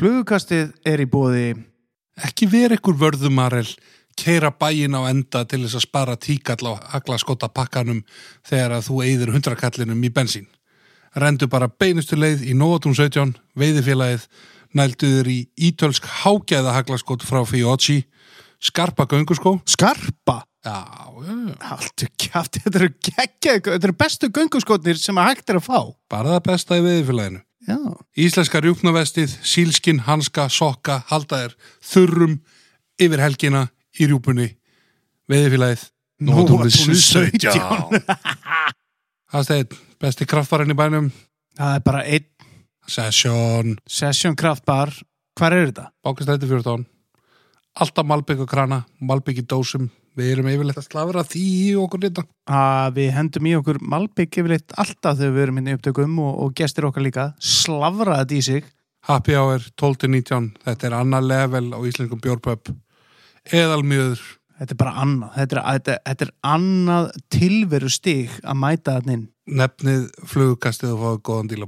Flugukastið er í bóði Ekki vera ykkur vörðumarel, keira bæin á enda til þess að spara tíkall á aglaskota pakkanum þegar að þú eyðir hundrakallinum í bensín. Rendu bara beinustu leið í Nóatún 17, veiðifélagið, nælduður í ítölsk hágæða haglaskot frá Fiochi, skarpa gönguskó. Skarpa. Já, já, já. Haltu kjátt, þetta eru þetta eru bestu gönguskotnir sem að hægt er að fá. Bara það besta í veiðifélaginu. Já. Íslenska rjúpnavestið, sílskin, hanska, sokka, haldaðir, þurrum, yfir helgina, í rjúpunni, veiðifélagið, Nóatúnið 17. Það stegir, besti kraftvarinn í bænum, Það er bara einn Session, session kraftbar. Hvar er þetta? bákastætti 14, alltaf malbygg og krana, malbygg í dósum, við erum yfirleitt að slafra því í okkur þetta. Að við hendum í okkur malbygg yfirleitt alltaf þegar við erum inn í upptökum og, og gestir okkar líka. Slavra þetta í sig. Happy Hour 12-19, þetta er annar level á íslenskum bjórpöp, eðalmjöður, Þetta er bara annað. Þetta er, þetta, þetta er annað tilveru stig að mæta þann inn. nefnið flugkastið og fáið góðan díl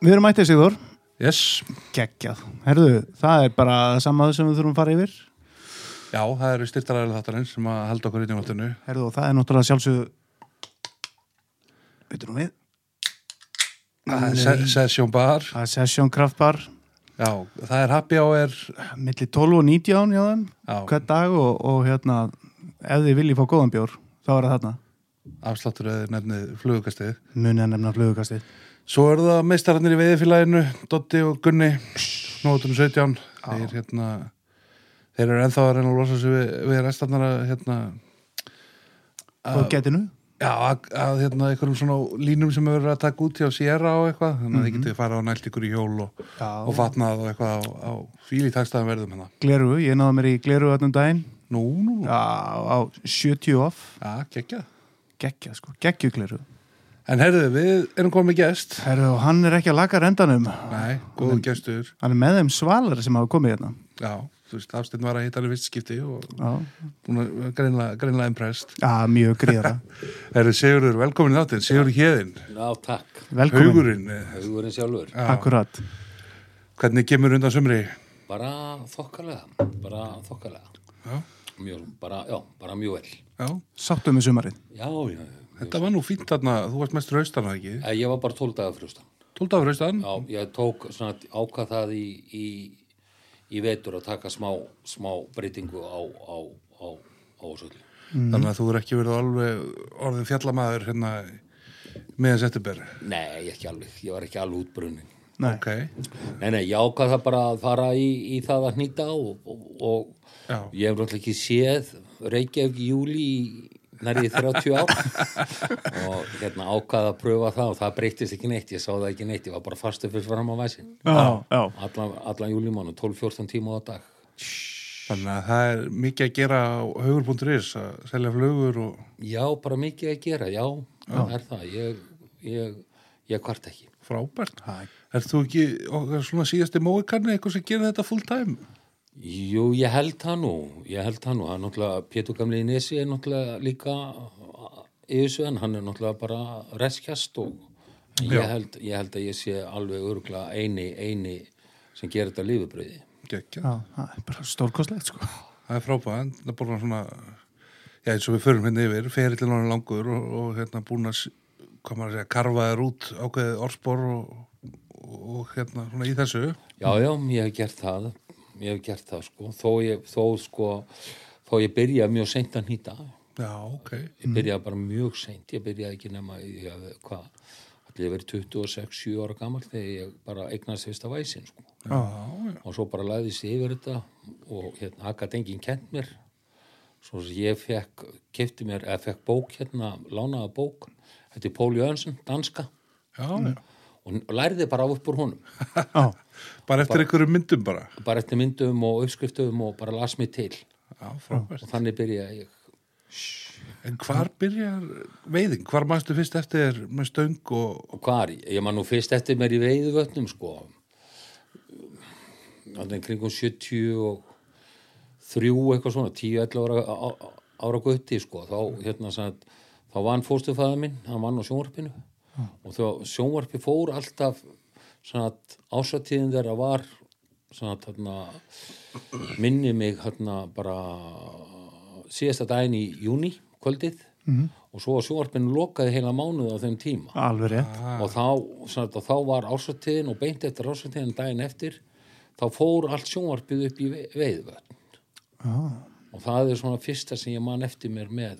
við erum mættið Sigur. Yes, Geggjað. Herðu, það er bara það sama sem við þurfum að fara yfir. já, það eru styrtaræðilega þáttarinn sem að halda okkur inn í nóttinu. Herðu, og það er náttúrulega sjálfsögðu... Veitur nú við? Það er se- Session Bar, Það er session kraftbar. já, það er Happy Hour, Milli 12 og 19 hjá þeim. já, Hvern dag og, og hérna, ef þið viljið fá góðan bjór, þá er það þarna. afsláttur eða nefnið flugkastið. Munið að nefna flugukastið. Svo eru það meistararnir í veiðifélaginu, Dotti og Gunni, nótum 17. Þeir, hérna, þeir eru ennþá að reyna að losa sig við, við restarnar að, hérna, Og getinu. já, að, að hérna, einhverjum svona línum sem verið að taka út hjá Sierra og eitthvað, þannig að þið getið fara á nælt ykkur í hjól og, og fatnað og eitthvað á, á fíli takstæðan verðum hérna. Gleru, ég náði mér í gleru öllum daginn. Nú, nú, Já, á 70 off. já, gekkja. Gekkja, sko. Gekkju gleru. En heyrðu, við erum komið með gest. Herðu, og hann er ekki að laga rendanum. Nei, góðu gestur. Hann er með þeim svalari sem hafa komið hérna. Já, þú veist, Hafsteinn var að hitta hann í fyrst skipti og greinlega, impressed. Já mjög gríðara. Herru Sigurður, velkomin í þáttinn, Sigurður Hjeðin, Já, takk. Velkomin. haugurinn, eh, Hugurinn sjálfur. já, Akkurat. hvernig kemur undan sumri? Bara þokkalega. Bara þokkalega. Já, Mjög, bara, já, bara mjög vel. já, Sáttu með sumarið. Já, já, já. Þetta var nú fínt þarna, þú varst mest raustana ekki? Eh, Ég var bara 12 dagar frustan. 12 af raustan? Já, ég tók svona ákvað það í, í, í vetur að taka smá, smá breytingu á, á, á, á þessu öllu. Þannig að þú er ekki verið alveg orðin fjallamæður hérna meðan settuber. Nei, ekki alveg. Ég var ekki alveg útbrunnin. Nei. Ok, Nei, nei, ég ákvað það bara að fara í, í það að hnýta og, og, og já, Ég hef náttúrulega ekki séð Reykjavík í júli í nærið 30 ár. Og hérna ákvaða að pröfa það og það breytist ekki neitt, ég sá það ekki neitt. Ég var bara fastu fyrst fram á væsin. Já, já. allan, allan júlimánu, 12-14 tíma á dag. Þannig að það er mikið að gera á haugur.is að selja flugur og Já, bara mikið að gera, já, það er það. Ég, ég, ég kvart ekki. Frábært. Er þú ekki svona síðasti móikarni eitthvað sem gerir þetta full time? Jú, ég held það nú, ég held það nú, hann er náttúrulega, Pétur Gamli í Nesi er náttúrulega líka í þessu en hann er náttúrulega bara reskjast og ég held, ég held að ég sé alveg örgulega eini, eini sem gerir þetta lífubröði. Gekja. Já, það er bara stórkostlegt sko. Það er frábæðan, það er bara svona, já eins og við förum hérna yfir, ferillin hann er langur og, og hérna búin að, hvað maður að segja, karfa þér út ákveðið orðspor og, og hérna svona í þessu. Já, já, ég hef gert það, ég hef gert það sko, þó ég, þó sko, þó ég byrjaði mjög seint að nýta, Já, ok. ég byrjaði bara mjög seint, ég byrjaði ekki nema, hvað, ég verið 26-7 ára gammal þegar ég bara eignast fyrsta væsin sko. Já, já. og svo bara læðist ég yfir þetta og hérna haka enginn kent mér. Svo ég fekk kefti mér, eða fekk bók hérna lánaða bók, þetta er Póli Jönsson, danska. Já, já. og lærði bara upp úr honum. Já, Bara eftir einhverju myndum bara. bara eftir myndum og uppskriftum og bara las mig til. Já, og þannig byrjaði ég. En hvar byrjar veiðing? Hvar mannstu fyrst eftir með stöng og... hvar, ég man nú fyrst eftir mér í veiðuvötnum sko. Þannig kringum 70 og þrjú eitthvað svona 10-11 ára, á- ára gutti sko, þá hérna sagt, þá vann fóstufæða minn, hann vann á sjónvarpinu. Og þá sjónvarpi fór alltaf svona ásatíðin þeirra var svona þarna minni mig hérna bara síðasta daginn í júni kvöldið og svo sjónvarpinu lokaði heila mánuð á þeim tíma. Alveg rétt. og þá, sagt, og þá var ásatíðin og beint eftir ásatíðin daginn eftir þá fór allt sjónvarpið upp í veiðvötn Já, og það er svona fyrsta sem ég man eftir mér með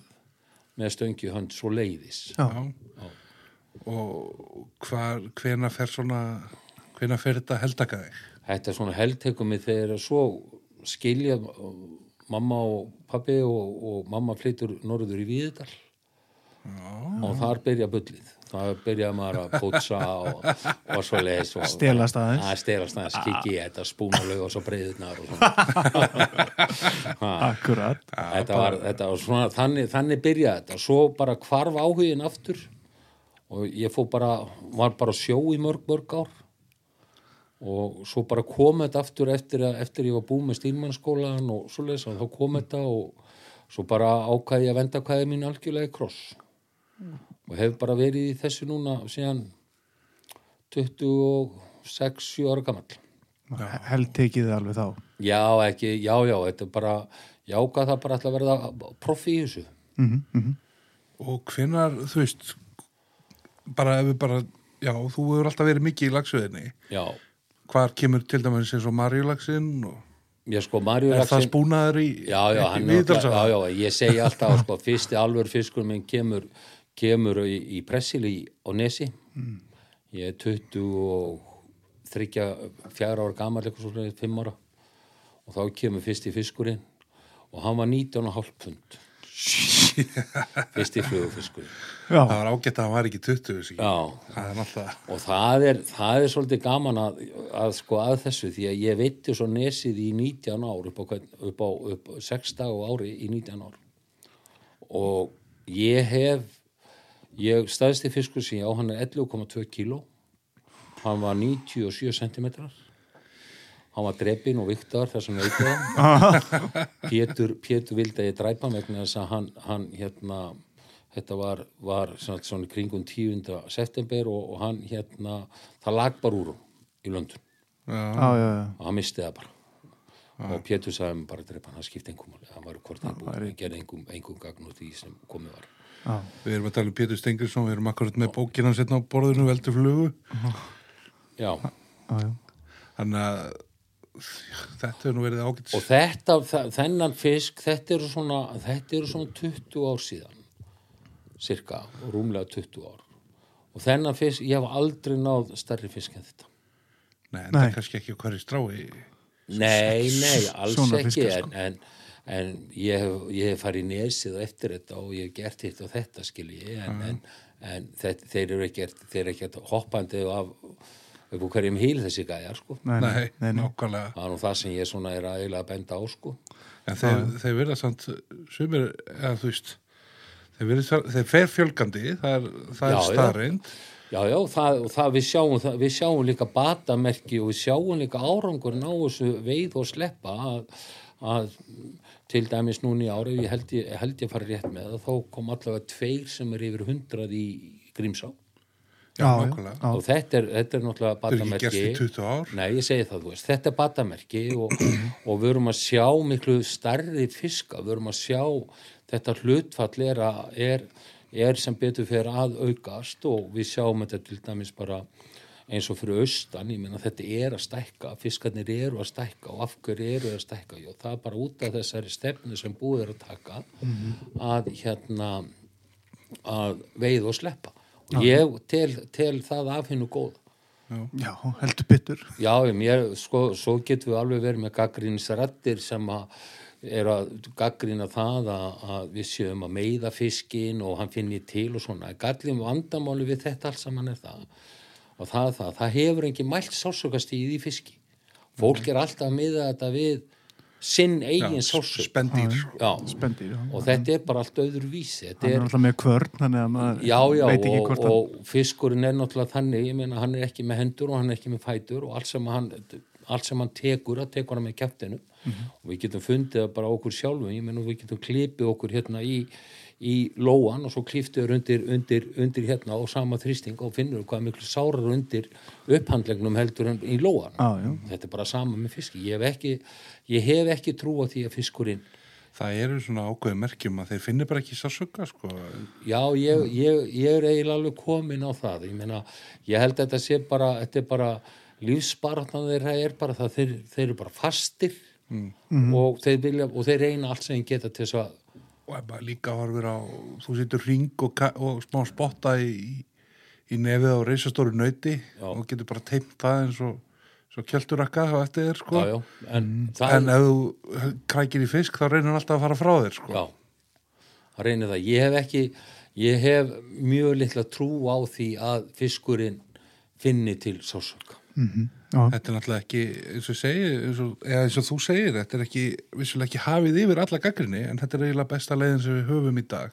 með stöngi hönd svo leiðis já. Og hvar, hvena fer svona, hvena fer þetta heldaka þig? þetta er svona heldtekum mig þegar svo skilja uh, mamma og pabbi og, og mamma flytur norður í Víðdal og þar byrja bullið. Það byrja maður að putsa og, og svo leis og, Stelast aðeins. að stelast aðeins, kikki í þetta spúnalau og svo breyðurnar og svona. Akkurat. þetta var, þetta var svona, þannig, þannig byrjaði þetta. Svo bara hvarf áhugin aftur og ég fó bara var bara sjó í mörg, mörg ár og svo bara kom þetta aftur eftir að eftir ég var búið með stýrmannskólan og svo lesa, þá kom þetta og svo bara ákvæði ég að venda kvæði mín algjörlega í kross og hef bara verið í þessu núna síðan 26-7 ára gamall Held tekið þið alveg þá. já, ekki, já, já, þetta er bara já, hvað það bara ætla að verða proffi í þessu Mm -hmm. Og hvenar, þú veist, bara ef við bara, já, þú hefur alltaf verið mikið í lagsveðinni. já, Hvar kemur til dæmis eins og Marjulagsinn og ég sko Maríu er það spúnaður í, já, já, hann er Víðdalsá? já, já, ég segi alltaf sko, fyrsti alvör fiskur minn kemur kemur í, í Pressili á Nesi. Ég er 23 fjara ára gamall eitthvað svo 5 ára. Og þá kemur fyrsti fiskurinn. Og hann var 19,5 pund fyrsti flugufiskurinn Já, Það var ágætt að hann var ekki 20, þessi. já, Það alltaf, og það er, það er svolítið gaman að, að sko að þessu því að ég veitti svo nesið í 19 ár upp á, hvern- upp á, upp á 6 dag og ári í 19 ár. Og ég hef ég staðist í fiskur sem ég á hann er 11,2 kíló. Hann var 97 centimetrar hann var drepinn og viktar þess að veitið hann Pétur, Pétur vildi að ég dræpa hann vegna þess að hann, hann hérna þetta var, var svona, svona í kringum 10. september og, og hann hérna, það lag bara úr í London já, já, já, já. og hann misti það bara og Pétur sagði mér bara drepa hann, það skipti engum hann var hvort hann búið, hann gerði engum, engum gagn úr því sem komið var já. við erum að tala um Pétur Stengriðsson, við erum akkurat með bókina setna á borðinu veldur flugu. já. Þannig að þetta hefur nú verið ágætt. og þetta, þennan fisk þetta eru svona, þetta eru svona 20 ár síðan cirka, rúmlega 20 ár og þennan fisk, ég hef aldrei náð stærri fisk en þetta Nei, en það Nei. er kannski ekki hverju strái. Nei, nei, alls ekki en, en, en ég, hef, ég hef farið í nesið og eftir þetta og ég hef gert hitt og þetta skilji en, en, en þetta, þeir eru ekki þeir eru ekki hoppandi af upp á hverjum hýl þessi gæjar sko Nei, nei, Nei, nákvæmlega. það er nú það sem ég svona er að eiginlega að benda á sko En þeir, þeir verða samt, sumir, eða þú veist, þeir, verða, þeir fer fjölgandi, það er, það er já. starrend. Já, já, það, og það, við, sjáum, það, við sjáum líka batamerki og við sjáum líka árangur ná þessu veið og sleppa að, að til dæmis núna í ári, ég held ég, held ég fara rétt með það, þá kom allavega tveir sem er yfir hundrað í Grímsá Já, Já, já. og þetta er, þetta er náttúrulega er batamerki. gerst í 20 ár. Nei, ég segi það, þú veist, þetta er batamerki og, og við erum að sjá miklu starri fiska, við erum að sjá þetta hlutfall er, að, er, er sem betur fyrir að aukast og við sjáum þetta til dæmis bara eins og fyrir austan, ég meina þetta er að stækka, fiskarnir eru að stækka og af hverju eru að stækka, já það er bara út af þessari stefnu sem búið er að taka að hérna að veið og sleppa og ég tel, tel það af hennu góð Já, heldur byttur. Já, mér, sko, svo getum við alveg verið með gaggrínisrættir sem að er að gaggrina það að, að við séum að meiða fiskin og hann finnir til og svona. Gallin vandamáli við þetta alls saman er það. Og það það, það hefur engin mælt sásökastíð í fiski. Fólk er alltaf að miða þetta við sinn eigin sásök. spendýr. Já, Spendýr, já. og þetta er bara allt öðru vísi. Þetta Hann er er, alltaf með kvörn, að já, já, veit ekki og, hvort hann... og fiskurinn er náttúrulega þannig, ég meina hann er ekki með hendur og hann er ekki með fætur og allt sem hann, allt sem hann tekur, það tekur hann með kæftinu og við getum fundið það bara okkur sjálfum, ég meina við getum klipið okkur hérna í, í lóan og svo kliftuður undir, undir, undir hérna og sama þrýsting og finnur hvað miklu sárar undir upphandlegnum heldur en í lóan. Já, já. Þetta er bara sama með fiski. Ég hef ekki, ég hef ekki trú á því að fiskurinn það eru svona ákveði merkjum að þeir finnir bara ekki sásöka sko. Já, ég, ég, ég er eiginlega alveg komin á það. Ég meina, ég held að þetta sé bara, þetta er bara lífsbaratan þeirra er bara það, þeir, þeir eru bara fastir og, þeir vilja, og þeir reyna allt sem þeir geta til þess að, og ef maður líka horfir á þú setur ring og, og smá spotta í, í nefið á reisastóru nöyti Já. og getur bara teimt það eins og svo kjölturakka á eftir þér sko. já, já, en það en ef þú krækir í fisk þá reynir hann alltaf að fara frá þér sko. já, það reynir það. Ég hef ekki, ég hef mjög litla trú á því að fiskurinn finni til sásöka. Já, þetta er náttúrulega ekki eins og, segi, eins og, eða eins og þú segir þetta er ekki, vissulega ekki hafið yfir alla gaggrinni en þetta er eiginlega besta leiðin sem við höfum í dag.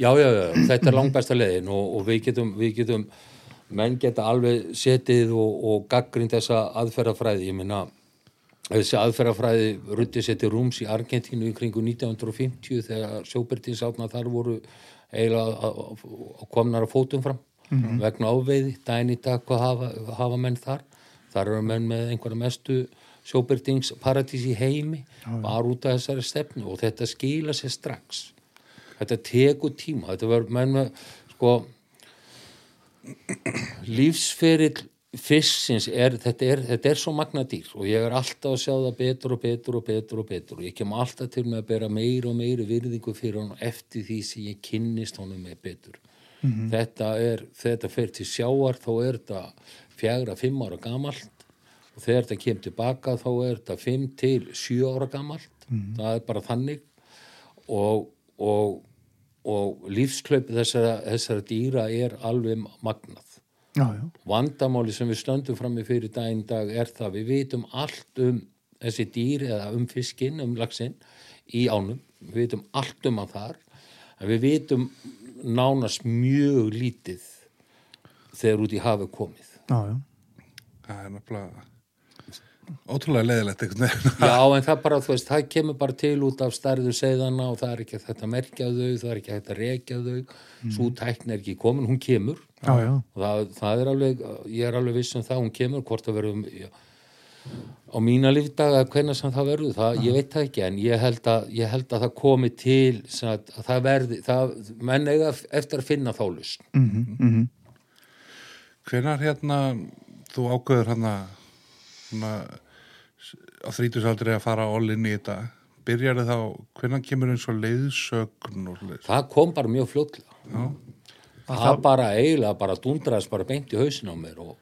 Já, já, já, þetta er langbæsta leiðin og, og við getum, við getum, menn geta alveg setið og, og gaggrind þessa aðferðafræði, ég minna, þessi aðferðafræði rutti sér til rúms í Argentínu í kringu 1950 þegar sjóbertinsátna þar voru eiginlega að- að- að komnar að fótum fram vegna áveiði, dæn í dag hvað hafa, hafa menn þar, þar eru menn með einhverja mestu sjóbertings paradís í heimi, var út af þessari stefnu og þetta skila sér strax. Þetta tekur tíma þetta verður menn með sko lífsferill fisksins er þetta, er þetta er svo magna dýr og ég er alltaf að sjá það betur og betur og betur og betur og ég kem alltaf til með að bera meiri og meiri virðingu fyrir hann eftir því sem ég kynnist honum með betur. Þetta er, þetta fer til sjáar þá er þetta fjagra, fimm ára gamalt og þegar þetta kemur tilbaka þá er þetta fimm til sjö ára gamalt það er bara þannig og, og, og lífsklaupi þessara, þessara dýra er alveg magnað. já, já. Vandamáli sem við stöndum fram í fyrir daginn dag er það við vitum allt um þessi dýr eða um fiskinn, um laxinn í ánum, við vitum allt um hann þar en við vitum nánast mjög lítið þegar út í hafi komið. Já, já. það er náttúrulega ótrúlega veginn Já, en það bara, þú veist, það kemur bara til út af stærðu segðana og það er ekki hægt að merkja þau, það er ekki hægt að rekja þau, svo tækni er ekki komin, hún kemur Já, já. og það, það er alveg, ég er alveg viss um það, hún kemur, hvort það verður já, á mína lífdaga, hvernig sem það verður, það, ég veit það ekki, en ég held að, ég held að það komi til, sem að, að það verði, það, menn eiga eftir að finna þá lust. Mm hvenar hérna þú ágöður hérna, hérna á þrítusaldri að fara all in í þetta byrjar þá, hvenar kemur eins og leiðsögn og leið Það kom bara mjög fljótlega. Já. það bara eiginlega bara dundraðist bara beint í hausin á mér og,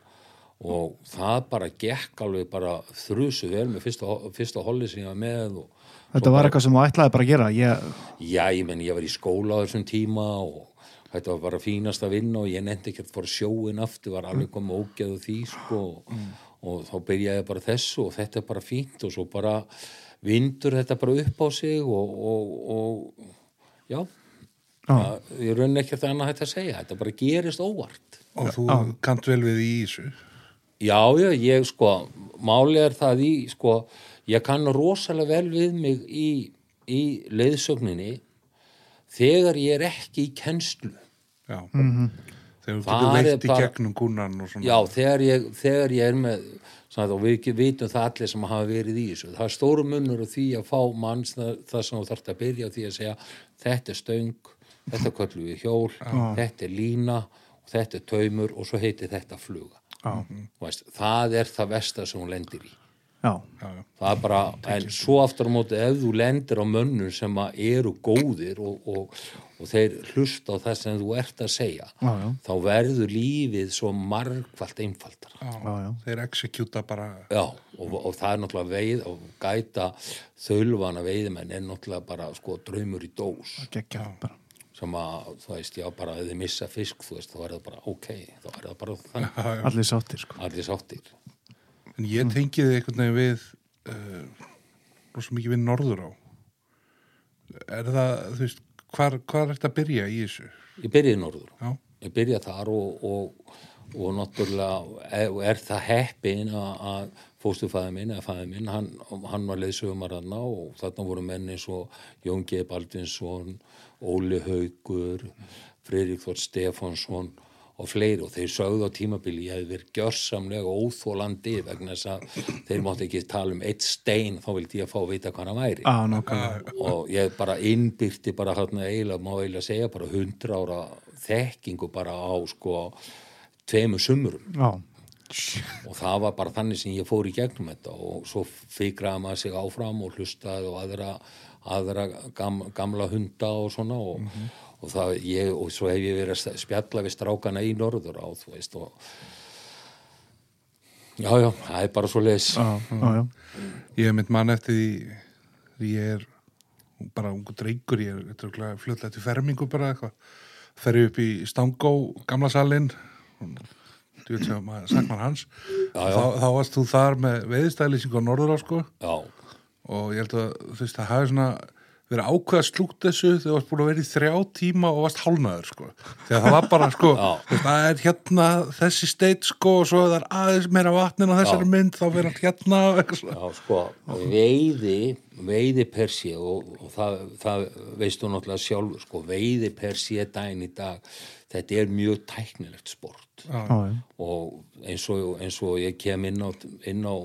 og það bara gekk alveg bara þrusu vel með fyrsta, fyrsta holli sem ég var með og Þetta var eitthvað sem þú ætlaði bara að gera. Ég, já, ég menn ég var í skóla á þessum tíma og þetta var bara fínast að vinna og ég nefndi ekki að fara sjóin aftur, var alveg komið ógeð og því sko og þá byrjaði ég bara þessu og þetta er bara fínt og svo bara vindur þetta bara upp á sig og, og, og já, það, ég raun ekki að það annað hægt að segja, þetta bara gerist óvart. og þú kannt vel við í þessu Já, já, ég sko, máli er það í, sko, ég kann rosalega vel við mig í, í leiðsögninni þegar ég er ekki í kennslu. Já. Þegar þú getur veitt í bara- gegnum kúnan og svona. Já, þegar ég, þegar ég er með, svona, og við vitum það allir sem hafa verið í þessu. Það er stóru munnur á því að fá manns það, sem þú þarft að byrja á því að segja þetta er stöng, þetta köllum við hjól, þetta er lína, og þetta er taumur og svo heitir þetta fluga. já. Þú Veist, það er það versta sem hún lendir í Já, það er bara, en svo aftur á móti ef þú lendir á mönnum sem að eru góðir og, og, og þeir hlusta á það sem þú ert að segja Já, já. þá verður lífið svo margfalt einfaldar Já, Já, já. Þeir exekjúta bara Já, og, og það er náttúrulega veið og gæta þölvana veiðmenn er náttúrulega bara sko draumur í dós. Sem að, þú veist, já, bara ef þið missa fisk, þú veist, þá er það bara ok, þá er það bara þannig, Allir sáttir, sko. allir sáttir En ég tengi þið einhvern veginn við uh, rosa mikið við norður á Er það, þú veist hvar, hvar er þetta að byrja í þessu? Ég byrjaði norður Já, ég byrja þar og, og, og náttúrulega er, er það heppin að, fóstufæði minn eða fæði minn, hann, hann var leiðsögumar hann og þarna voru menni svo Jón G. Baldvinsson Óli Haugur Freirik Þór Stefánsson og fleiri og þeir sögðu á tímabili ég hefði verið gjörsamlega óþólandi vegna þess að þeir mátti ekki tala um eitt stein, þá vildi ég að fá að vita hvað hann væri. Á, nákvæmlega. og ég bara innbyrti bara hérna eiginlega, má eiginlega segja bara 100 ára þekkingu bara á sko tveimur sumurum Já, og það var bara þannig sem ég fór í gegnum þetta og svo fikraði maður sig áfram og hlustaði og aðra, aðra gam, gamla hunda og svona og, og það ég, og svo hef ég verið að spjalla við strákana í norður á þú veist og já já, það er bara svo leis já, já, já. ég hef mynd mann eftir því því ég er bara ungu drengur, ég er fljóðlega til fermingu bara eitthvað. Ferði upp í Stangó, gamla salin þú veit sem sagt mann hans. Já, já. Þá, þá varst þú þar með veðistæðlýsingu á norður á sko. Já, og ég held að þú veist það hafi svona verið ákveða slúkt þessu þegar þú varst búin að vera í þrjá tíma og varst hálnaður sko. Þegar það var bara sko þú veist, það er hérna þessi steit sko og svo ef það er aðeins meira vatnin á þessari Já. mynd þá verður allt hérna og Já, sko, veiði, veiði per sé og, og það, það veistu náttúrulega sjálfur, sko, veiði per sé daginn í dag, þetta er mjög tæknilegt sport. Já, já. og eins og, eins og ég kem inn á, inn á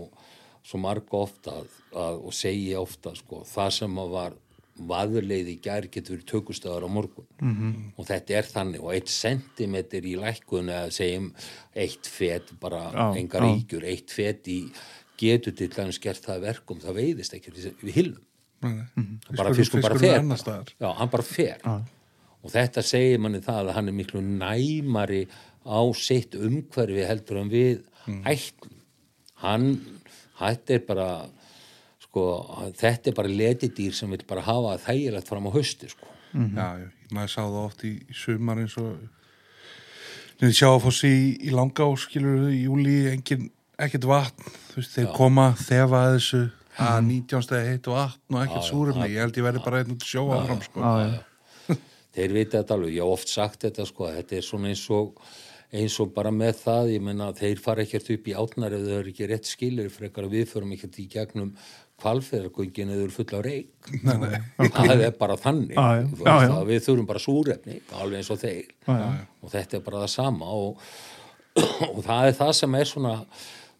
svo marga ofta að, að, og segi ofta, sko, það sem að var vaðurleið í gær getur verið tökustöðar á morgun. -hmm. og þetta er þannig og eitt sentimeter í lækkun eða segjum eitt fet bara Já, engar já. ríkjur, eitt fet í getur til dæmis gert það að verkum það veiðist ekki við bara Fiskur- fiskur bara fiskurinn er fer. annars staðar. já, hann bara fer. Og þetta segir manni það að hann er miklu næmari á sitt umhverfi heldur en við ætlum. Hann, þetta er bara sko, þetta er bara letidýr sem vil bara hafa þægilegt fram á hausti sko. Já, já, maður sá það oft í sumar eins og niður sjáfossi í, í langa og skilur í júli engin, ekkert vatn veist, þeir koma, þefa að þessu að 19 stegi heitt vatn og ekkert súrumni, ég held ég verði bara einn út sjó áfram sko. Já, já. þeir vita þetta alveg, ég hef oft sagt þetta sko, þetta er svona eins og eins og bara með það, ég menna þeir fara ekkert upp í átnar ef þau eru ekki rétt skilir frekar að við förum ekkert í gegnum kvalfeðargöngin eða þau eru fulla á reik það er bara þannig. Já, já. Þú Já, veist já. að við þurfum bara súrefni alveg eins og þeir. Já, já. og þetta er bara það sama og, og það er það sem er svona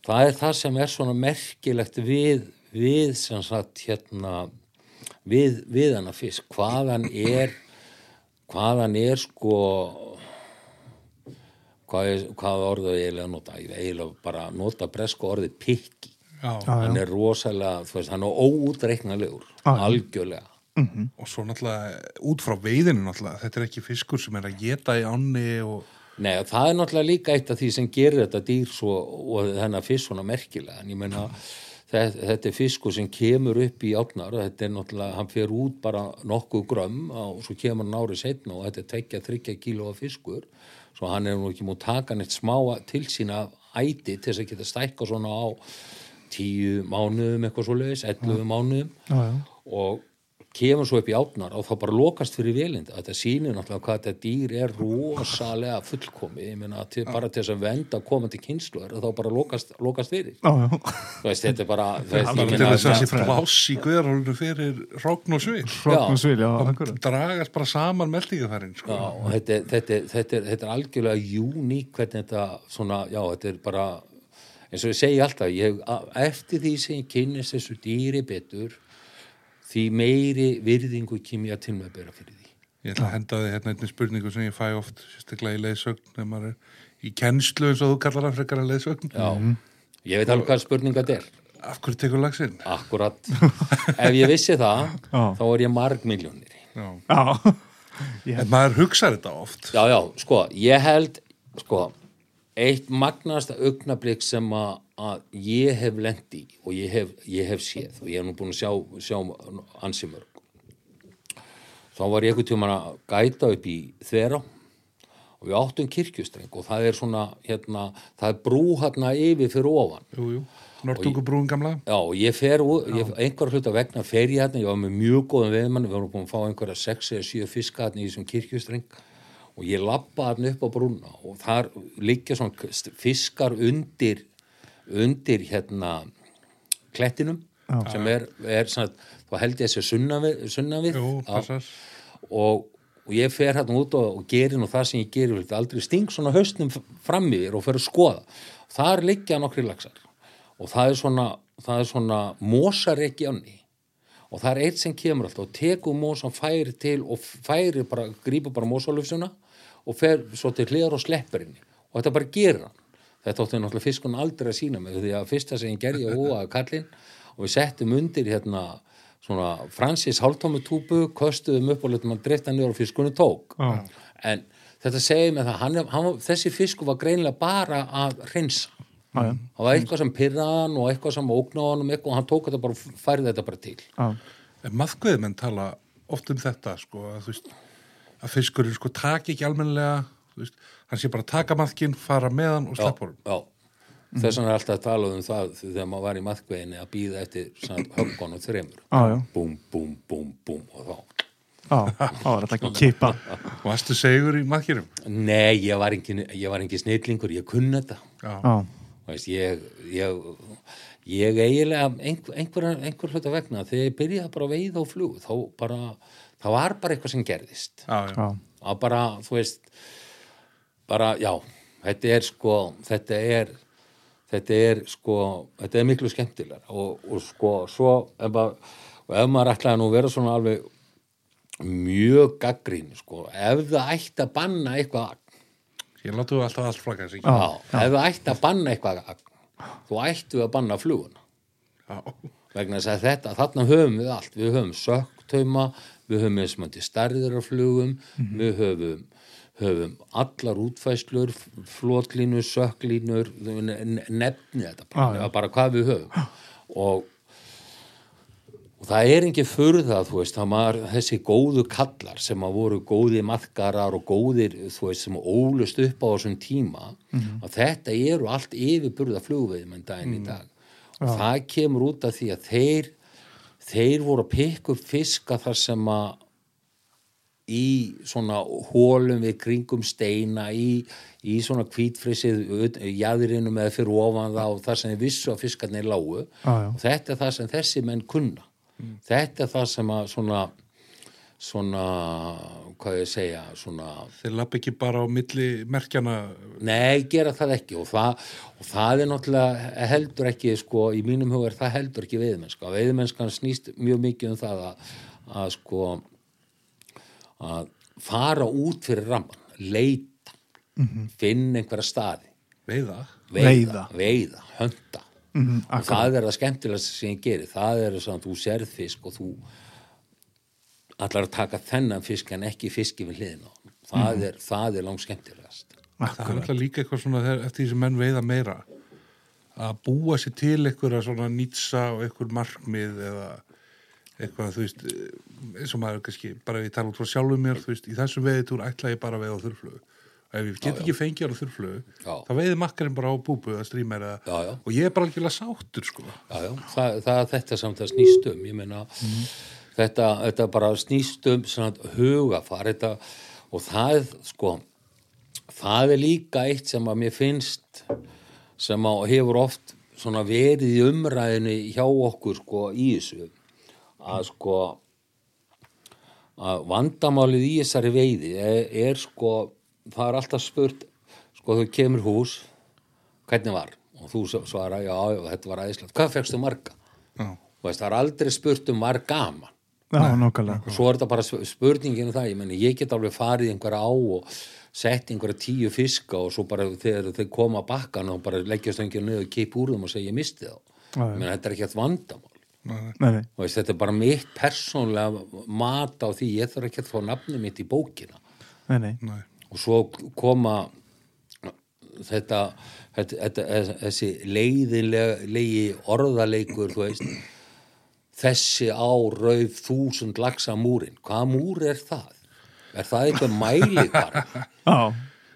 það er það sem er svona merkilegt við, við sem sagt hérna við, við hana fisk. Hvaðan er hvaðan er sko hvað, er, hvað orðu ég eiginlega að nota ég eiginlega bara nota bresku orðið pikki hann er rosalega, þú veist, hann er óútreiknalegur algjörlega. Og svo náttúrulega út frá veiðinu náttúrulega, þetta er ekki fiskur sem er að geta í ánni og Nei, það er náttúrulega líka eitt af því sem gerir þetta dýr svo, og þennan fisk svona merkilega, en ég meina þetta, þetta er fiskur sem kemur upp í átnar og þetta er náttúrulega, hann fer út bara nokkuð grömm og svo kemur hann árið setna og þetta er tvekja, þryggja kíló af fiskur, svo hann er nú ekki múið taka neitt smá til sína æti til þess að geta stækka svona á tíu mánuðum eitthvað svo leiðis, 11 mánuðum. Já, já. og kemur svo upp í átnar og þá bara lokast fyrir vélind þetta sýnir náttúrulega hvað þetta dýr er rosalega fullkomi ég meina til, bara til þess að venda komandi kynsluður og þá bara lokast, lokast fyrir. Já, já. þú veist, þetta er bara að þessi pláss í guðarhólinu fyrir hrókn og svil dragast bara saman meldingafærin sko. Já, og þetta, þetta, þetta, þetta er algjörlega uník hvernig þetta svona, já, þetta er bara eins og ég segi alltaf, ég, eftir því sem ég kynnist þessu dýri betur því meiri virðingu kem ég að til með að bera fyrir því. Ég ætla að henda þig hérna einnig spurningu sem ég fæ oft, sérstaklega í leiðsögn þegar maður er í kennslu eins og þú kallar það frekar að leiðsögn. Já, ég veit alveg hvað spurninga þetta er. Af hverju tekur lagsinn? akkurat. Ef ég vissi það, þá er ég marg miljónir Já. Já, En maður hugsar þetta oft. já, já, sko, ég held sko, eitt magnasta augnablík sem að, að ég hef lent í og ég hef, ég hef séð og ég hef nú búin að sjá, sjá ansi mörg þá var ég einhvern tímann að gæta upp í þverá og við áttum kirkjustreng og það er svona hérna, það er brú hérna yfir fyrir ofan Jú, jú. Nortungubrúin gamla. Já, ég fer, ég, einhver hluta vegna fer ég hérna, ég var með mjög góðum veðmann, við vorum búin að fá einhverja sex eða sjö fiska hérna í þessum kirkjustreng og ég lappa hérna upp á brúna og þar liggja svona fiskar undir, undir hérna klettinum sem er, er svona, þá held ég að sé sunnavið, Já. passar. og, og ég fer hérna út og, og gerir nú það sem ég gerir vildi aldrei sting svona haustnum fram yfir og fer að skoða þar liggja nokkri laxar og það er svona, það er svona mosarekki ánni og það er eitt sem kemur alltaf og tekur mosan færi til og færi bara, grípur bara mosalufsuna og fer svo til hliðar og sleppur henni og þetta bara gerir hann. Þetta átti náttúrulega fiskun aldrei að sína mig því að fyrsta sem ég gerði að hóa kallinn og við settum undir hérna svona Francis hálftómi túbu köstuðum upp og letum hann drifta niður og fiskunni tók. Já. en þetta segir mig það hann, hann, þessi fisku var greinlega bara að hreinsa. Já, já, það var eitthvað sem pyrraði hann og eitthvað sem eitthvað og hann tók þetta bara og færði þetta bara til. Já, En maðkveðmenn tala oft um þetta, sko, að, þú veist, að fiskurinn, sko, taki ekki almennilega, þú veist, hann sé bara að taka maðkinn, fara með hann og sleppa honum. já. þess vegna er alltaf að tala um það þegar maður var í maðkveginni að býða eftir höfgónu þremur já, já, búm, búm, búm, búm og þá já, þá var þetta ekki kipa. Og varstu segur í maðkinnum? nei, ég var engin, ég var engin snillingur, ég kunni þetta veist, ég, ég, ég eiginlega einhver, einhver, einhver hluta vegna þegar ég byrjaði bara að veiða á flug þá bara, það var bara eitthvað sem gerðist. Var bara, þú veist bara, já, þetta er sko, þetta er þetta er sko, þetta er miklu skemmtilega og, og sko, svo ef maður, og ef maður ætlaði nú að vera svona alveg mjög gaggrín, sko, ef það ætti að banna eitthvað Ég látu alltaf allt flagga sig. Já, ef það ætti að banna eitthvað þú ættu að banna fluguna. Já. vegna þess að þetta, þarna höfum við allt. Við höfum söktauma, við höfum eins og stærðir af flugum. Við höfum, höfum allar útfæslur, flotlínur sökklínur, nefni þetta bara, já. bara hvað við höfum. Og og það er ekki furða, þú veist, það var þessi góðu kallar sem að voru góði maðkarar og góðir, þú veist, sem ólust upp á þessum tíma, að þetta eru allt yfirburða flugveðum en daginn í dag. Og það kemur út af því að þeir, þeir voru að pikka upp fiska þar sem að í svona hólum við kringum steina í, í svona hvítfrissið jæðrinu með fyrir ofan það og það sem þeir vissu að fiskarnir lágu. Já, já. og þetta er það sem þessi menn kunna. Þetta er það sem að svona svona, hvað ég að segja svona, Þeir lapp ekki bara á milli merkjana. nei, gera það ekki. Og það, og það er náttúrulega heldur ekki, sko, í mínum hugar það heldur ekki veiðmennska, veiðmennskan snýst mjög mikið um það að, að sko að fara út fyrir ramman, leita finna einhverja staði. Veiða. veiða, veiða, hönda Mhm, og það er það skemmtilegast sem ég gerir það er svona að þú sérð fisk og þú allar að taka þennan fisk en ekki fiski við hliðina á það, er, það er langt skemmtilegast Það er alltaf líka eitthvað svona þegar, eftir því sem menn veiða meira að búa sér til eitthvað svona nýtsa og eitthvað markmið eða eitthvað, þú veist, eins og maður kannski, bara ef ég tala út frá sjálfum mér, þú veist, í þessum veiðitúr ætla ég bara að veiða á þurrflögu. Og ef ég get ekki fengið á þurrflögu, Já. þá veiði makkarinn bara á búbu eða strímer eða, Já, já. og ég er bara ekki sáttur, sko. já, já, það, það er þetta þetta, bara snýst um hugafar þetta, og það sko það er líka eitt sem að mér finnst sem að hefur oft verið í umræðinu hjá okkur sko í þessu að sko að vandamálið í þessari veiði er, er sko það er alltaf spurt sko þú kemur hús hvernig var? Og þú svara já, já þetta var aðeinslegt hvað fegstu marga? Já. Veist, það er aldrei spurt um var gaman já, nokkulega. svo er þetta bara sp- spurningin um það ég meni ég get alveg farið einhverja á og sett einhverja tíu fiska og svo bara þegar þeir koma að bakkan og bara leggja stönginu niður og keipa úr þeim og segja ég misti þá menn þetta er ekki að vandamál Nei, nei. og veist, þetta er bara mitt persónlega mat á því ég þarf ekki að fá nafni mitt í bókina Nei, nei. Nei. og svo koma þetta, þetta, þetta þessi leiðinlegi orðaleikur þú veist þessi á rauf þúsund lagsa múrin hvaða múr er það? er það eitthvað mæli bara? Já,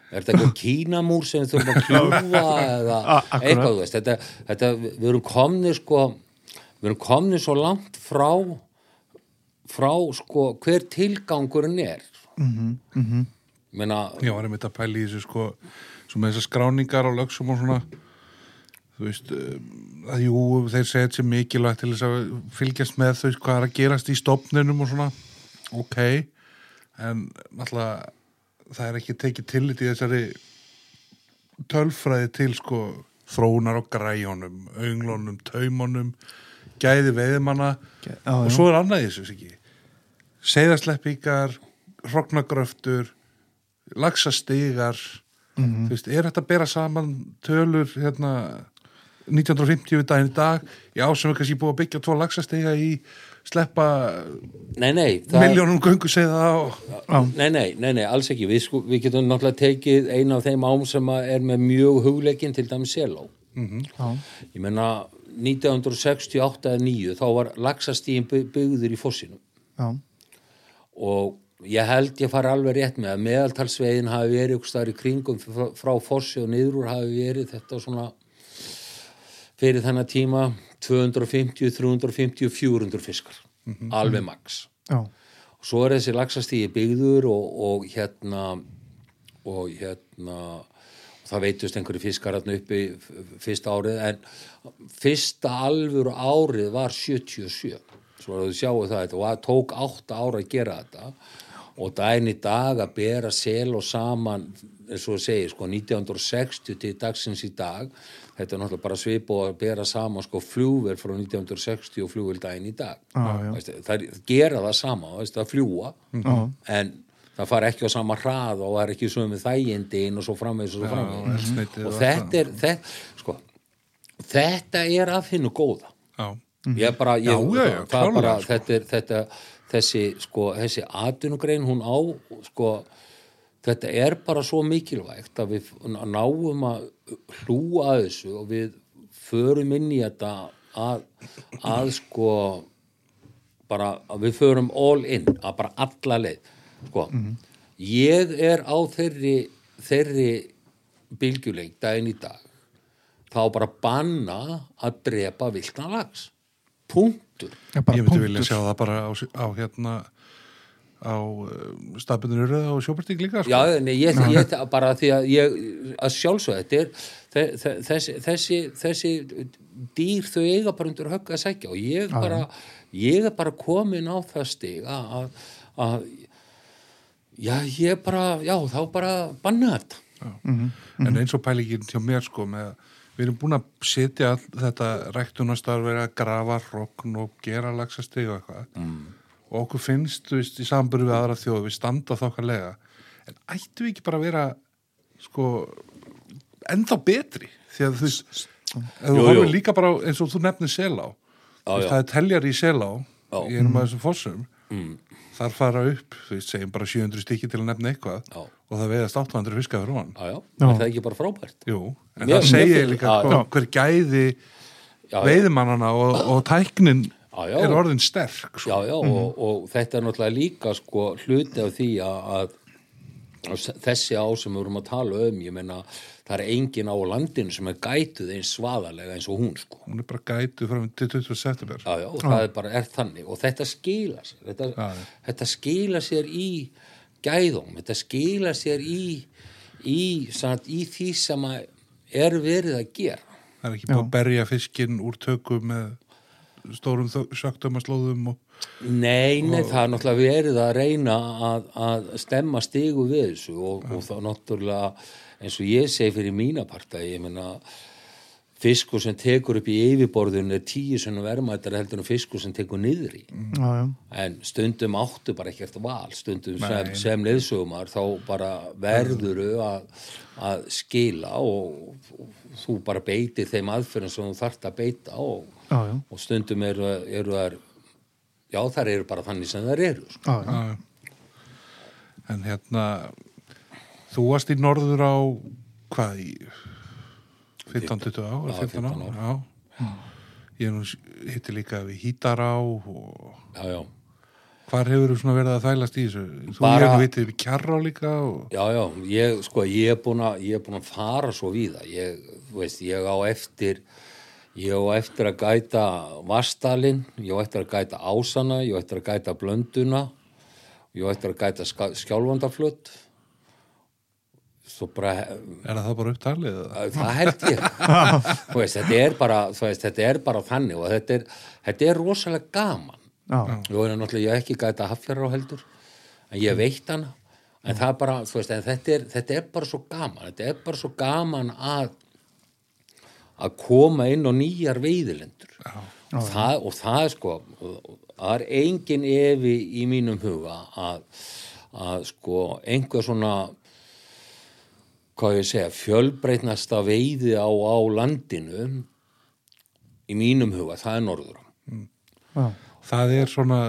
er þetta eitthvað kínamúr sem við þurfum að kljúfa eða eitthvað þú veist þetta, þetta, við erum komni sko við erum komni svo langt frá frá sko hver tilgangurinn er mm -hmm. Meina, Já, var einmitt að pæla í þessu sko með þessar skráningar og lögsum og svona þú veist um, að jú, þeir segja þetta sem mikilvægt til þess að fylgjast með þau hvað er að gerast í stopninum og svona. Ok, en náttúrulega það er ekki tekið tillit í þessari tölfræði til sko þróunar á græjónum, önglónum, taumunum gæði já. og svo er annað þessu ekki seiðasleppingar hrognagröftur laxastigar. Þú veist, er þetta að bera saman tölur hérna 1950 við daginn í dag. Já, sem er kannski búið að byggja tvo laxastiga í sleppa nei, nei það- miljónum göngu segða og Nei, nei, nei, nei, alls ekki. Við, sko, við getum náttúrulega tekið eina af þeim ám sem er með mjög hugleikin til dæmis seló. já, Ég menna 1968 eða 9 þá var laxastíðin byggður í fossinum já, og ég held ég fari alveg rétt með að meðaltalsvegin hafi verið ykkur staðar í kringum frá, fossi og niður úr hafi verið þetta svona fyrir þennan tíma 250, 350, 400 fiskar. Alveg max. Já, og svo er þessi laxastíði byggður og, og hérna og hérna það veitust einhverju fiskar hérna uppi fyrsta árið en fyrsta alvöru árið var 77 svo að þú sjáu það þetta og það tók 8 ára að gera þetta. Og daginn í dag að bera sel og saman eins og þú segir sko 1960 til dagsins í dag þetta er náttúrulega bara svip og að bera saman sko flugver frá 1960 og flugvel daginn í dag Já, já. Veist, það er, gera það sama veist, það fljúa Já. en það fara ekki á sama hrað og það er ekki sömu þægindin og svo framvegis og svo framvegis eldsneytið og og þetta er þetta, sko, þetta er af hinnu góða já, ég bara, ég, Já, já, það er bara sko. þetta er, þetta, þessi, sko, þessi atvinnugrein hún á, sko þetta er bara svo mikilvægt að við náum að hlúa að þessu og við förum inn í þetta að, að sko bara að við förum all in að bara alla leið sko, ég er á þeirri þeirri bylgjuleik daginn í dag. Þá bara banna að drepa viltan lags punktur. Ég myndi vilja sjá það bara á, á hérna á stafbundinu röða og sjópartík líka sko. Já, nei, ég, ég, bara því að ég að sjálfsög þetta er þe- þe- þessi, þessi, þessi dýr þau eiga bara undir högg að sækja og ég bara ég er bara komin á það stig að, já, ég bara, já, þá bara banna þetta. En eins og pælingin hjá mér sko með, við erum búin að setja all þetta ræktunastar verið að grafa rogn og gera lagsastig og eitthvað. Mm. Og okkur finnst, þú veist, í samburu við aðra þjóð við standa þokkarlega en ættu við ekki bara að vera sko ennþá betri? Því að þú veist þú horfir líka bara á, eins og þú nefnir selá. Já. það er teljar í selá í einum af þessum fossum. Mm. þar fara upp, þú veist, segjum bara 700 stykki til að nefna eitthvað. Já. og það veiðast 800 fiska fyrir hann já, já, Já. er það ekki bara frábært? Jú, en Mér- það segir mér- líka Já, hver, já. hver gæði veiðimannana og, og tæknin Já, já. er orðin sterk Já, sko. já, og, og þetta er náttúrulega líka sko hluti af því að, að, að þessi á sem við vorum að tala um, ég meina það er engin á landinu sem er gætuð eins svaðalega eins og hún sko. hún er bara gætu fram til 20. september Já, já, og það er bara er þannig og þetta skila sér, þetta, Já, já. þetta skila sér í gæðum, þetta skila sér í, í, satt, í því sem er verið að gera. það er ekki búið að berja fiskinn úr tökum með stórum söktumaslóðum og Nei, nei, það er náttúrulega verið að reyna að, að stemma stigu við þessu og, og þá náttúrulega eins og ég segi fyrir mína parta, ég meina fiskur sem tekur upp í yfirborðun er tíu sem verðmættar heldur en fiskur sem tekur niðri já, já, en stundum áttu bara ekkert val stundum sem, sem leiðsögumar þá bara verðuru að, að skila og, og þú bara beitir þeim aðferðum sem þú þarft að beita og, já, já, og stundum eru, eru þær já þær eru bara þannig sem þær eru sko. já, já. En hérna, þú varst í norður á, hvað, í 15-20 ár, Já, 15 ár, 15 já. Ég hitti líka við Hítará og já, já, hvar hefur þú svona verið að þælast í þessu? Þú Bara- vitið við Kjarrá líka og... já, já ég, sko, ég er búin að ég er búin að fara svo víða ég, þú veist, ég á eftir ég á eftir að gæta Vastalinn, ég á eftir að gæta Ásana, ég á eftir að gæta Blönduna ég á eftir að gæta svo bara Er það bara upptalið? það held ég. Þú veist, þetta er bara veist, þetta er bara þannig og þetta er, þetta er rosalega gaman. Já, Jó, en náttúrulega ég hef ekki gæta hafjara á heldur en ég veit hana. En það bara, þú veist, en þetta er, þetta er bara svo gaman, þetta er bara svo gaman að að koma inn á nýjar veiðilendur. Og það, og það er sko það er engin efi í mínum huga að, að sko einhver svona hvað ég segja, fjölbreytnasta veiði á, á landinu í mínum huga, það er norður já, Það er svona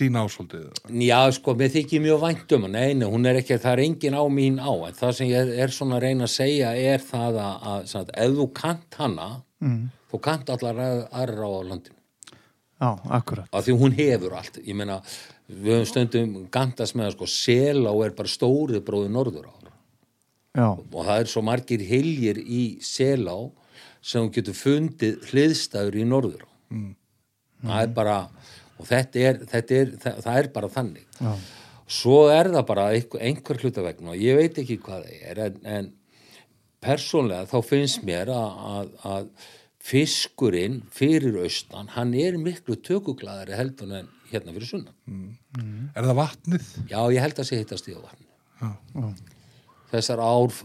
þín ásóldið. Já, sko, mér þykir mjög vænt um hana, nei, nei, hún er ekki, það er engin á mín á, en það sem ég er svona að reyna að segja er það að, að sagt, ef þú kant hana, mm. þú kant allar að- aðrar á landinu, já, akkurat. Af því hún hefur allt, ég meina, við höfum stundum gantast með að sko, Selá er bara stórið bróði norður á, já, og það er svo margir hiljir í Selá sem þú getur fundið hliðstæður í norður á, það er bara, og þetta er, þetta er, það, það er bara þannig. já, svo er það bara einhver, einhver hluta vegna og ég veit ekki hvað það er en, en persónlega þá finnst mér að, að, að fiskurinn fyrir austan hann er miklu tökuglaðari heldur en hérna fyrir sunnan. Er það vatnið? já ég held að sé hittast í á vatn já, þessar ár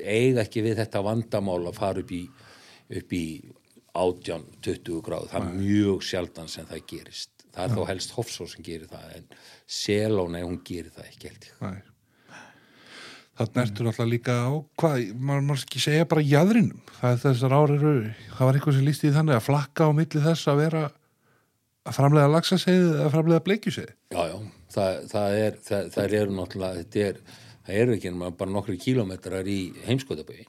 eiga ekki við þetta vandamál að fara upp í upp í 18-20 gráð það er mjög sjaldan sem það gerist það er þó helst Hofsó sem gerir það en Selóna, hún gerir það ekki held ég Nei. Þannig ertu náttúrulega líka á, hvað, maður má ekki segja bara jæðrinum. Það er þessar ár eru, það var eitthvað sem lísti í þannig að flakka á milli þess að vera að framlega laxaseiði eða framlega bleikjuseiði. Já, já, það, það er, það, það eru náttúrulega, þetta er, það eru ekki nema bara nokkru kílómetrar í heimskotabögi.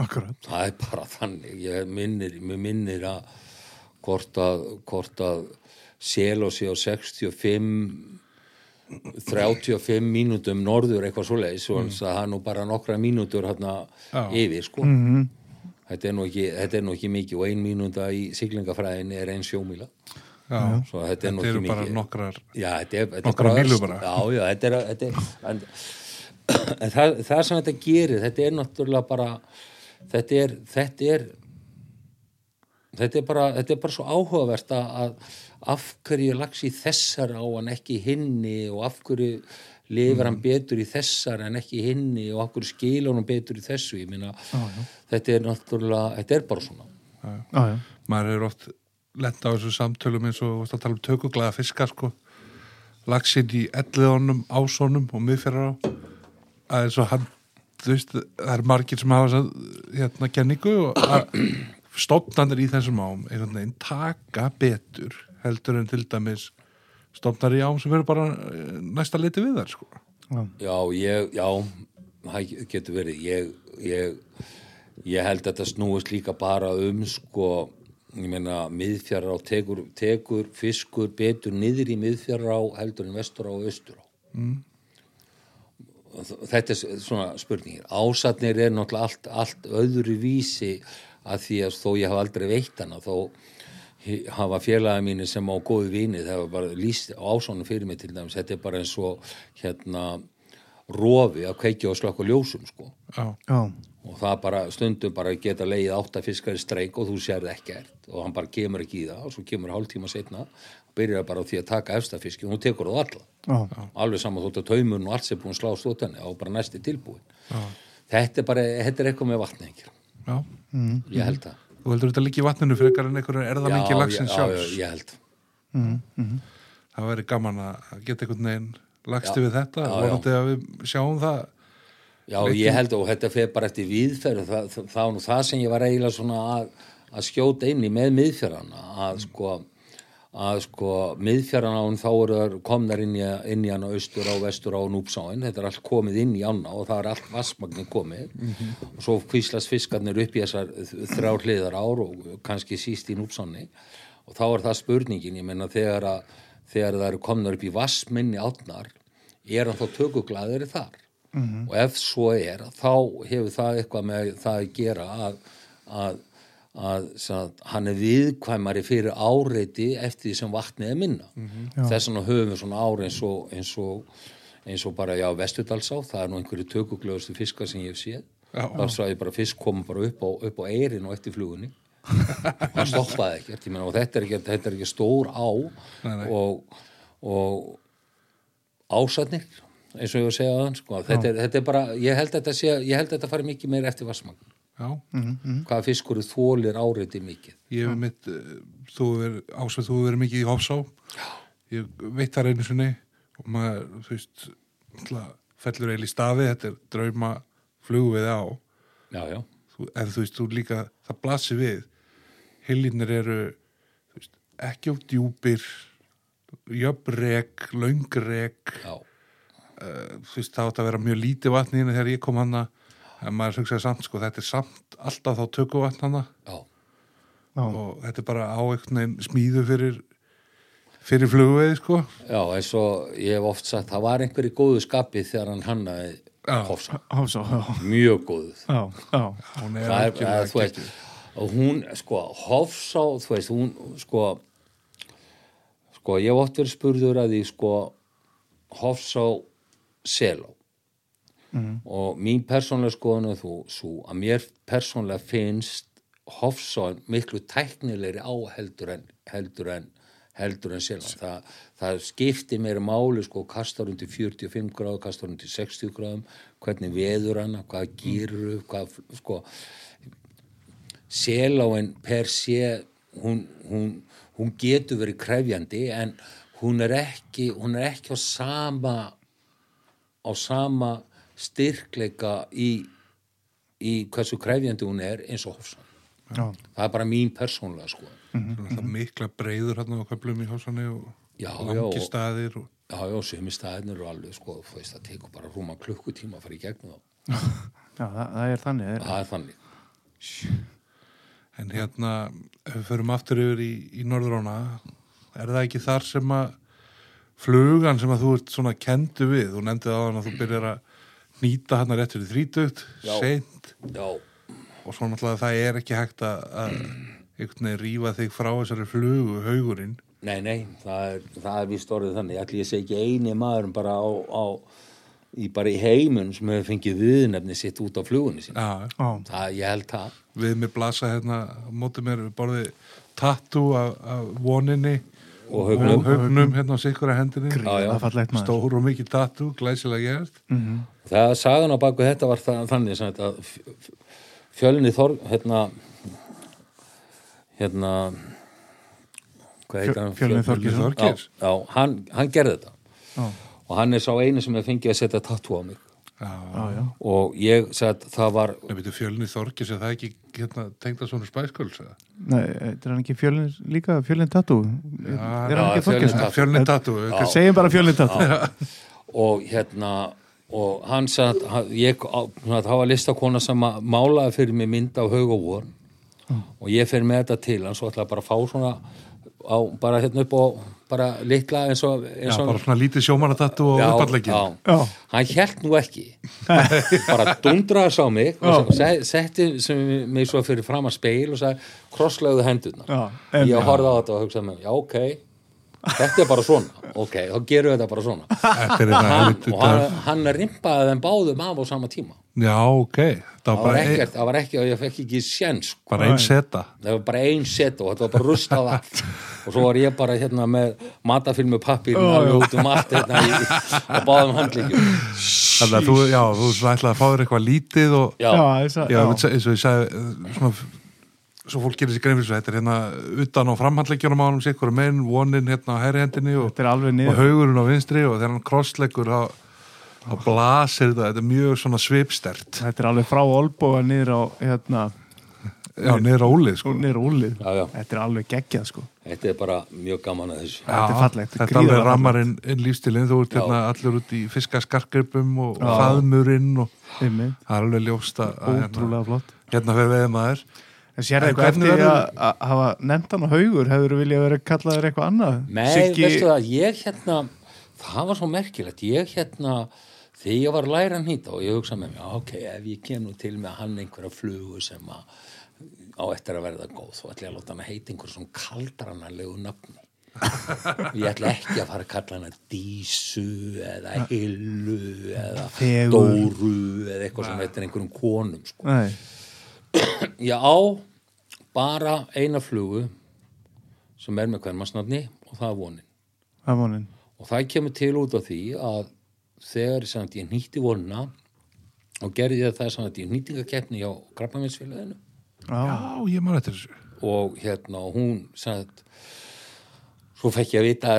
akkurat Það er bara þannig, ég minnir, mér minnir að hvort að, hvort að sel og sé á 65, 35 mínútum norður eitthvað svo mm. það er nú bara nokkra mínútur hérna yfir, sko. Þetta er, ekki, þetta er nú ekki mikið og ein mínúta í siglingafræðinni er ein sjómíla. Já, þetta er þetta ekki eru bara mikið. nokkrar, Já, þetta er, þetta Nokkrar er bara. Já, já, þetta er, þetta er en, en það, það sem þetta gerir þetta er náttúrulega bara þetta er þetta er þetta er bara, þetta er bara svo áhugavert að, að af hverju er lags í þessar á en ekki hinni og af hverju lifir hann betur í þessar en ekki hinni og af hverju skilur hann betur í þessu? Ég meina, þetta er náttúrulega þetta er bara svona. Já, já, maður er oft lenda á þessu samtölum eins og að tala um tökuglaða fiskar sko. Laxinn í elliðunum, ásónum og miðferðar á. Að eins og hann þú veist, það er margir sem hafa hérna kenningu og að stofnanir í þessum ám einhvern veginn taka betur heldur en til dæmis stofnar í ám sem verður bara eh, næsta leiti við þar sko já, Já, ég, já, það getur verið. Ég, ég, ég held að þetta snúist líka bara um, sko, ég meina, miðfjara á, tekur, tekur fiskur betur niður í miðfjara á heldur en vestur á og austur á. Mm. Þetta er svona spurningir. Ásatnir er náttúrulega allt, allt öðru vísi að því að þó ég hafa aldrei veitt hana, þó hafa félagi mínu sem á góðu vini það var bara líst ásónu fyrir mig til dæmis þetta er bara eins og hérna rofi að kveikja og slökka ljósum sko. Já, já, og það bara stundum bara geta leið átta fiskar í streik og þú sérð ekkert og hann bara kemur ekki í það og svo kemur hálftíma setna og byrjar bara á því að taka efsta fiski og hún tekur það alla já, alveg saman þótt að taumun og allt sem búin að slá stóttanni og bara næsti tilbúin þetta er bara, þetta er eitthvað með vatni já. ég held það Þú heldur þetta líka í vatninu frekar en einhverju erðamengi lagsins já, já, sjálfs. ég held Það væri gaman að geta einhvern veginn lagsti við þetta. Já, Vorandi að við sjáum það. Já, ég held og þetta fer bara eftir viðferð það, það, það var nú það sem ég var eiginlega svona að, að skjóta inn í með miðfjörana að sko að sko miðfjörana þá eru þær komnar inn í, inn í hana austur á vestur á núpsáin, þetta er allt komið inn í ána og það er allt vassmagnir komið. Og svo kvíslast fiskarnir upp í þessar þrjár hliðar ár og kannski síst í núpsáni. Og þá er það spurningin, ég menna þegar að þegar það eru komnar upp í vassminni átnar, er hann þá tökuglaðir þar? Og ef svo er þá hefur það eitthvað með það að gera að, að, að sagt, hann er viðkvæmari fyrir áreiti eftir því sem vatnið er minna. Þess vegna höfum við svona ár eins og, eins og, eins og bara já Vestudalsá, það er nú einhverju tökuglöðustu fiskar sem ég hef séð. Þá sá ég bara fisk koma bara upp á, upp á eirin og eftir flugunni. Hann stoppaði ekkert ég meina, og þetta er ekki, þetta er ekki stór á Nei, nei. og, og ásatnir eins og ég var að segja aðan sko. þetta, þetta er bara, ég held þetta sé, ég held þetta fari mikið meir eftir vassmagn Já. hvaða fiskur þólir áreiti mikið Ég hef mitt, eh, þú ásveit, þú hefur verið mikið í Hofsá. Já. Ég veit það einu sinni og maður, þú veist, fellur eil í stafi, þetta er drauma flugu við á. já, já, Þú, en þú veist, þú líka, það blasir við. Hillinir eru, þú veist, ekki of djúpir, jöfnrek, löngrek, já, uh, þú veist, það átt að vera mjög lítið vatn í henni þegar ég kom hana. En maður hugsaði samt, sko, þetta er samt alltaf þá Já. og þetta er bara á einhvern veginn smíðu fyrir fyrir flugveið sko. Já eins og ég hef oft sagt, það var einhver í góðu skapi þegar hann hannaði. Hofsá, mjög góðu já, já, hún er það er, að, þú veist og hún, sko, Hofsá þú veist, hún, sko sko, ég hef oft verið spurður að því, sko Hofsá Selá og mín persónlega skoðan er þú svo að mér persónlega finnst Hofsá miklu tæknilegri á heldur en heldur en heldur en Selá það, það skiptir mér máli sko, kastar undir 45 gráð kastar undir 60 gráðum hvernig veður hana, hvað gýrur hvað, sko seláin per sé hún, hún, hún getur verið krefjandi en hún er ekki hún er ekki á sama á sama styrkleika í, í hversu krefjandi hún er eins og Hofsson. Já, það er bara mín persónlega sko Svona það mikla breyður hérna á köflum í hásanni og Já, langi já, og- staðir og já, já, sumi staðinir eru alveg sko, það tekur bara rúma klukkutíma að fara í gegnum þá, já það, það er þannig það er, það er þannig. En hérna ef við förum aftur yfir í, í Norðurána er það ekki þar sem að flugan sem að þú ert svona kendu við, þú nefndið á hann að þú byrjar að nýta hann rétt fyrir þrítugt Já. seint. Já, og svo náttúrulega það er ekki hægt að, að einhvern veginn rífa þig frá þessari flugu haugurinn. Nei, nei, það er, það er víst orðið þannig, allir ég segi ekki eini maður bara á, á í, bara í heimun sem hefur fengið viðnefni sitt út á flugunni sín Já, já, það, ég held það. Við mér blasa hérna á móti mér borðið tattoo af, af voninni Og haugnum. og haugnum hérna á sikkura hendinni. Stór og mikið tattoo, glæsilega gert. Það sagan á baku þetta var það, þannig sem þetta f- f- fjölni Þorg hérna hérna hvað heitir hann? Hann, hann gerði þetta. Já, og hann er sá einu sem er fengið að setja tattoo á mig Já, já, já, og ég sett það var Nei, veitu, fjölni Þorgis er það ekki hérna, tengda svona spæsköls nei, þetta er hann ekki fjölin líka fjölin tattoo? Er hann ekki? Tattoo. Fjölni Já. segjum bara fjölin tattoo. Og hérna og hann satt, hann, ég á- það var listakona sem að málaði fyrir mig mynd á haug og vor og ég fer með þetta til hann svo ætla bara að fá svona á, bara hérna upp og bara litla eins og, Já, eins og bara svona lítið sjómanatattoo og uppallegin já. Já. hann held nú ekki bara dundraði sá mig og Já. se- setti sem mig svo fyrir fram að speil og sagði krosslögðu hendurna Já, en- ég horfði á þetta og hugsaði með já ok, þetta er bara svona. Ok, þá gerum við þetta bara svona. Þetta er þetta hann, helviti og hann, hann rimpaði þeim báðum af á sama tíma. Já, ok. Það það var var ekkert, það var ekki og ég fekk ekki séns sko. bara ein seta. Það var bara ein set og þetta var bara rustað allt. Og svo var ég bara hérna með matafilmu pappir alveg út um allt hérna í, á báðum handlíkjum Þannig að þú, já, þú ætlaði að fá þér eitthvað lítið og já, já, Já, eins og ég sagði svona svo fólk gerir sér grein fyrir þessu, þetta er hérna utan á framhandleikjunum á hann sikkur megin, vonin hérna á hæri hendinni og, Þetta er alveg og haugurinn á vinstri og þegar hann krossleikur þá, þá blasir þetta, þetta er mjög svona svipstert Þetta er alveg frá niður á, hérna, já, niður á úlið sko. á. Já, já. Þetta er alveg geggjað, sko. Þetta er bara mjög gaman að þessu. Þetta er fallegt, þetta er alveg rammar inn, inn lífstilinn, þú ert Já. hérna allir út í fiskaskarkripum og Já. faðmurinn og það er alveg ljóst að að hérna, Ótrúlega flott. hérna fyrir veðið maður En sér eitthvað hvernig að hafa nefnt hann á haugur, hefur viljað verið kallaður eitthvað annað? Nei, veistu það, ég hérna, það var svo merkilegt, ég hérna, þegar ég var að læra að nýta og ég hugsa með mér, ok, ef ég kem nú til með hann einhverja flugu sem að á eftir að verða góð, þá ætla ég að láta hann að heita einhver svona kaldranarlegu nafni. Ég ætla ekki að fara að kalla hana Dísu eða Hillu eða Fegur. Dóru eða eitthvað sem eftir einhverjum konum sko. Ég á bara eina flugu sem er með hvermasnafni og það er vonin. það er vonin. Og það kemur til út af því að þegar sagt, ég nýtti vonina og gerði ég það sem sagt, ég nýtingakeppni hjá krabbaminsfélaginu Já, já, ég maður eftir þessu og hérna hún sagt, svo fekk ég að vita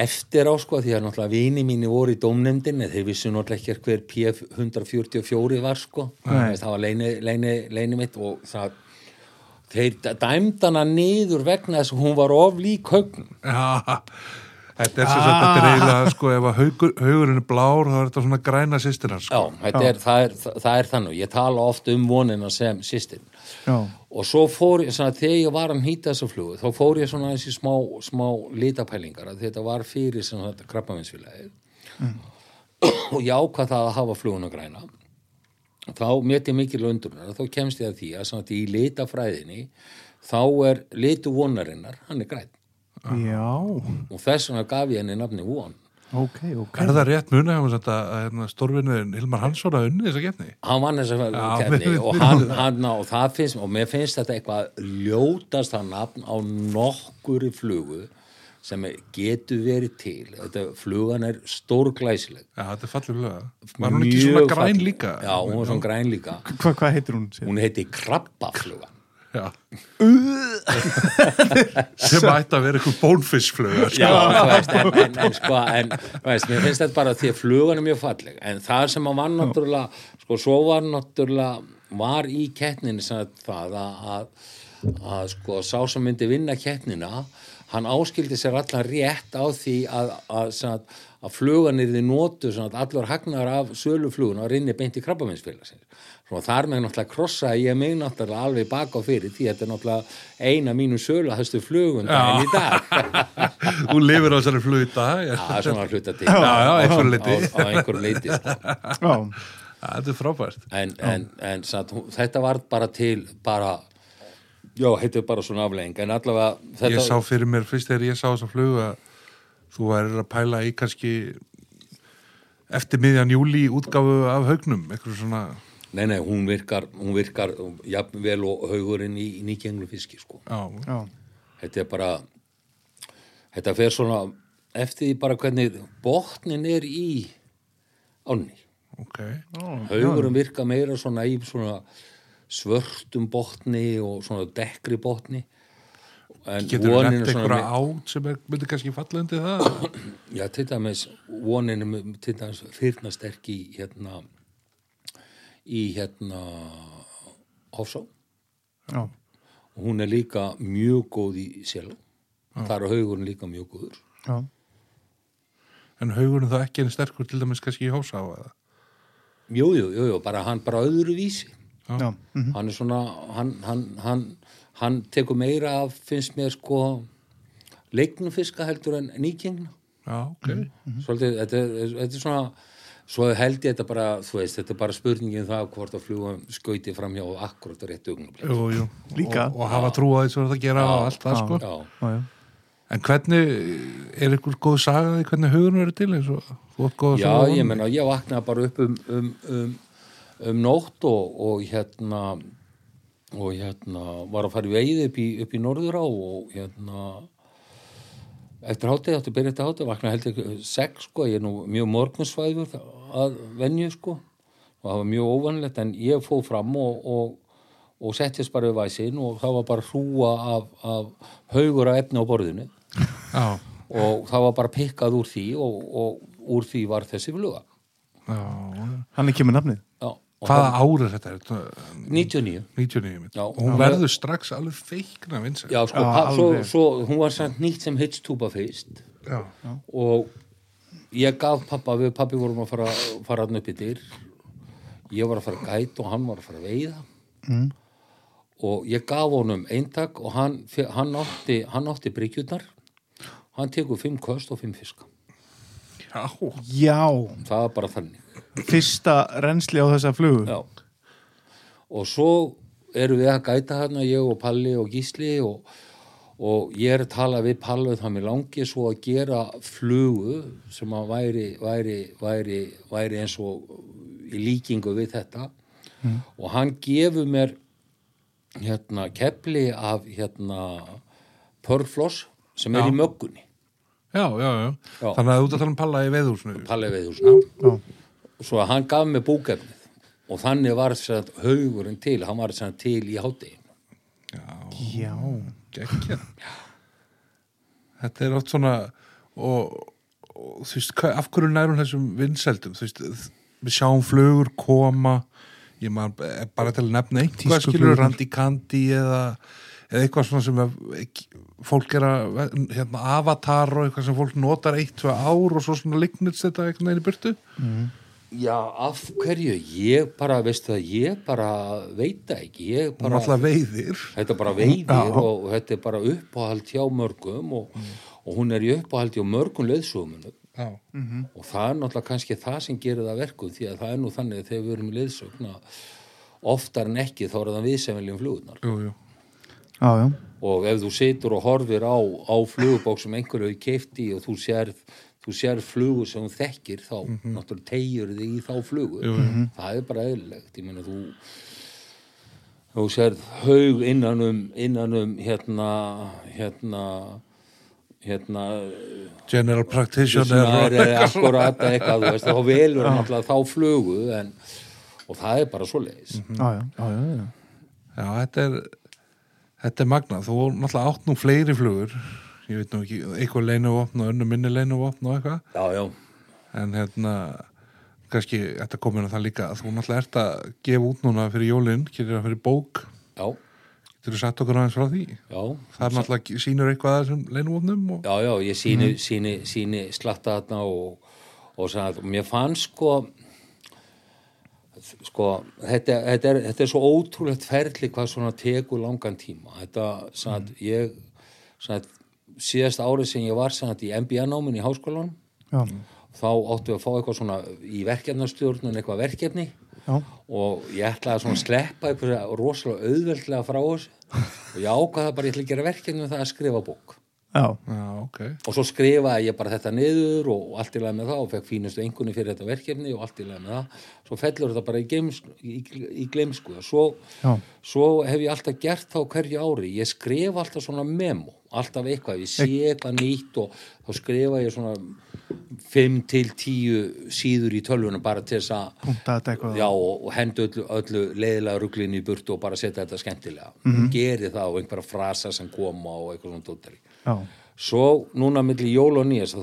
eftir á sko því að náttúrulega vini mínu voru í dómnefndin þeir vissu náttúrulega ekki hver PF144 var sko. Nei. það var leini, leini, leini mitt og það þeir dæmd hana niður vegna þess að hún var of lík högnum Já, þetta er er eiginlega, sko, ef að haugur, haugurinn er blár, þá er þetta svona græna sýstir hans, Já, sko. þetta er, það, er, það, það er þannig. Ég tala oft um vonina sem sýstin já, og svo fór ég, svona, þegar ég var að nýta þessa flugu, þá fór ég svona aðeins í smá, smá litapælingar að þetta var fyrir svona þetta krabbavinsfélagi og ég ákvað það að hafa fluguna græna. Þá met ég mikil undunar þá kemst ég að því að svona, í litafræðinni þá er litu vonarinnar, hann er græn já, og þess vegna gaf ég henni nafni von ok, ok. Er það rétt muni að hérna, stórvinniðin Hilmar Hansson að unni þessa gefni? hann vann þess að Já, kefni við- og, hann, hann, og það finnst og mér finnst þetta eitthvað ljótast að nafn á nokkuri flugu sem getur verið til þetta flugan er stórglæsileg Já, þetta er fallið fluga. Var hún ekki svona græn líka? já, hún var svona græn líka Hva, hvað heitir hún? sér? hún heiti krabbafluga Já. Sem ætti að vera eitthvað bónfiskfluga, sko. Já, þú veist, en, en, en sko, en, veist, mér finnst þetta bara því að flugan er mjög falleg, en það sem að var náttúrulega, sko, svo var náttúrulega, var í kettninni sem sagt það að, að, að sko, sá sem myndi vinna kettnina, hann áskildi sér allan rétt á því að, að, sem sagt, að flugan er því notu, sem að allur hagnar af söluflugun og rinni beint í krabbaminsfélagsins. Svo þar með náttúrulega krossa ég mig náttúrulega alveg baka á fyrir því þetta er náttúrulega eina mínu sölu að hæstu flugun daginn í dag. Hún lifir á þessari flug í dag. Já, Það er svona hluta til á, á einhverju leiti sko. Já, Þetta er frábært. en, en, en satt, þetta var bara til bara já, þetta er bara svona aflegging en allavega þetta, Ég sá fyrir mér, fyrst þegar ég sá þessa flug að þú værir að pæla í kannski eftir miðjan júli útgáfu af haugnum, eitthvað svona nei, nei, hún virkar, hún virkar jafnvel og haugurinn í, í nýgenglu fiski sko. já, já, þetta er bara þetta fer svona eftir því bara hvernig botnin er í ánni. Ok. Haugurinn virka meira svona í svona svörtum botni og svona dekkri botni. En Getur vonin er svona einhverja át sem er, myndi kannski falla undir það? Já, til dæmis vonin er til dæmis fyrnasterk í hérna í hérna Hofsá. Já, og hún er líka mjög góð í selu þar er haugurinn líka mjög góður. Já, En haugurinn þá ekki en sterkur til dæmis kannski í hósá eða? jú, jú, bara hann bara öðru vísi já, mhm, hann er svona hann, hann, hann, hann tekur meira af finnst mér sko leiknufiska heldur en nýkingna Já, ok. svolítið, þetta, er- þetta er svona svo held ég þetta bara, þú veist, þetta er bara spurningin það hvort að fljúa skauti fram hjá akkurat á réttu jú. Líka. Og, og hafa trú á því sem það gera og allt það, sko. Já, já, já. En hvernig, er einhver góð saga því hvernig hugurinn verður til eins og já ég menna, ég vaknaði bara upp um, um, um, um nótt og, og hérna og hérna var að fara í veiði upp í, upp í Norðurá og hérna eftir hátið, eftir byrja eftir hátið vaknaði held ég sex sko, ég er nú mjög morgunsvæður að venju sko. Og það var mjög óvanlegt en ég fóð fram og, og, og settist bara við væsinn og það var bara hrúa af, af haugur af efni á borðinu. Já, og það var bara pikkað úr því og, og úr því var þessi fluga. Já. Hann er kemur nafnið. Hvaða það- ár er þetta? Er þetta 99 99 mitt. Já. og hún verður strax alveg feikna vinsæl. Já, sko, Já, svo, svo hún var samt nýtt sem hitstúpa fyrst Já. og ég gaf pappa, við pappi vorum að fara, fara hann upp í dyr ég var að fara að gæta og hann var að fara að veiða mm. og ég gaf honum eintak og hann, hann átti, hann átti bryggjurnar hann tekur fimm köst og fimm fiska Já. Já, það var bara þannig fyrsta reynsli á þessa flugu. Já. og svo erum við að gæta hérna ég og Palli og Gísli og, og ég er að tala við Palli það mér langi svo að gera flugu sem að væri, væri, væri, væri eins og í líkingu við þetta og hann gefur mér hérna kepli af hérna pörfloss sem er Já. í möggunni Já, já, já, Já. Þannig að þú ert að tala um palla í veðhúsinu. Palli veiðhúsinu Já. Svo að hann gaf mér búkefnið og þannig var þess að haugurinn til hann var þess að til í háttegin Já. Gekkja. Þetta er oft svona og, og þú veist, af hverju nærum þessum vinseldum, þú veist, við sjáum flugur koma, ég maður bara til að nefna eitthvað skilur randi kandi eða, eða eitthvað svona sem ekki- fólk er að hérna, avatar og eitthvað sem fólk notar eitt, tvö ár og svo svona lignist þetta eitthvað neina í burtu Já, af hverju? Ég bara, veistu það, ég bara veit ekki, ég bara, náttúrulega veiðir. Þetta er bara veiðir Já. og þetta er bara uppáhald hjá mörgum og, og hún er í uppáhald hjá mörgum leiðsögumunum Já, og það er náttúrulega kannski það sem gerir það verkum því að það er nú þannig að þegar við erum í leiðsögn að oftar en ekki þá er það við sem viljum flugurnar. Jú, jú. Já, já. og ef þú situr og horfir á, á flugubók sem einhverju hefur keift í og þú sér, þú sér flugu sem þú þekkir þá náttúrulega tegjur þig í þá flugu. Jú, jú. það er bara eðlilegt. Ég meina þú þú sér haug innan um innan um hérna hérna hérna General Practitioner og er akkurat eitthvað þú veist þá velur hann náttúrulega þá flugu en, og það er bara svo leiðis Já, já. Já, já, já. Já, þetta er þetta er magnað, þú náttúrulega átt nú fleiri flugur ég veit nú ekki, eitthvað leinuvopn og önnu minni leinuvopn og eitthvað. Já, já, en hérna kannski þetta komin að það líka að þú náttúrulega ert að gefa út núna fyrir jólinn, getur það fyrir bók. Já, getur þú sagt okkur aðeins frá því? Já. Það er náttúrulega sýnur eitthvað að þessum leinuvopnum og... Já, já, ég síni, síni, síni slatta þarna og, og og mér fannst sko sko, þetta, þetta, er, þetta er svo ótrúlegt ferli hvað svona tekur langan tíma. Þetta, sagði, ég sagði, síðast árið sem ég var sagði, í MBA-námin í háskólanum þá áttu við að fá eitthvað svona í verkefnastjórnun eitthvað verkefni. Já. og ég ætlaði svona að sleppa eitthvað rosalega auðveldlega frá þessu. Og ég ákvaða bara ég ætla að gera verkefni um það að skrifa bók Já, Já, ok. Og svo skrifaði ég bara þetta niður og allt í lagi með það og fekk fínustu engunni fyrir þetta verkefni og allt í lagi með það. Svo fellur þetta bara í, geims, í, í gleimsku svo, svo hef ég alltaf gert þá hverju ári. Ég skrifa alltaf svona memo alltaf eitthvað, ég sé eitthvað nýtt og þá skrifa ég svona 5 til 10 síður í tölvuna bara til þess að. Já, og, og hendu öllu, öllu leiðilega ruglinu í burtu og bara setja þetta skemmtilega. Geri það og einhverja frasa sem koma og eitthvað svona tóttari. Já, Svo núna milli jól og nýjas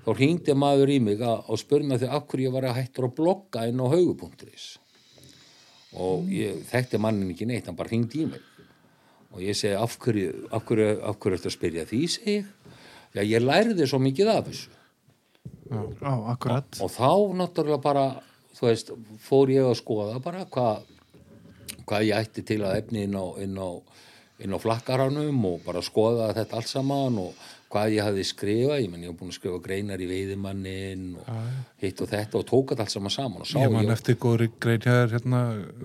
þá hringdi, maður í mig að, og spurði mig því af hverju ég var að hættur að blogga inn á haugu.is og ég þekkti mannin ekki neitt, hann bara hringdi í mig. Og ég segi af hverju, af hverju, af hverju ertu að spyrja því, segi ég. Já, ég lærði svo mikið af þessu. Já, akkurat. og þá náttúrulega bara þú veist, fór ég að skoða bara hvað, hvað ég ætti til að efni inn á, inn á, inn á flakkaranum og bara skoða þetta allt saman og hvað ég hafði skrifað, ég menn ég hef búin að skrifa greinar í veiðimannin og hitt og þetta og tók þetta allt saman saman og sá Ég man ég, eftir góðri greinjaður hérna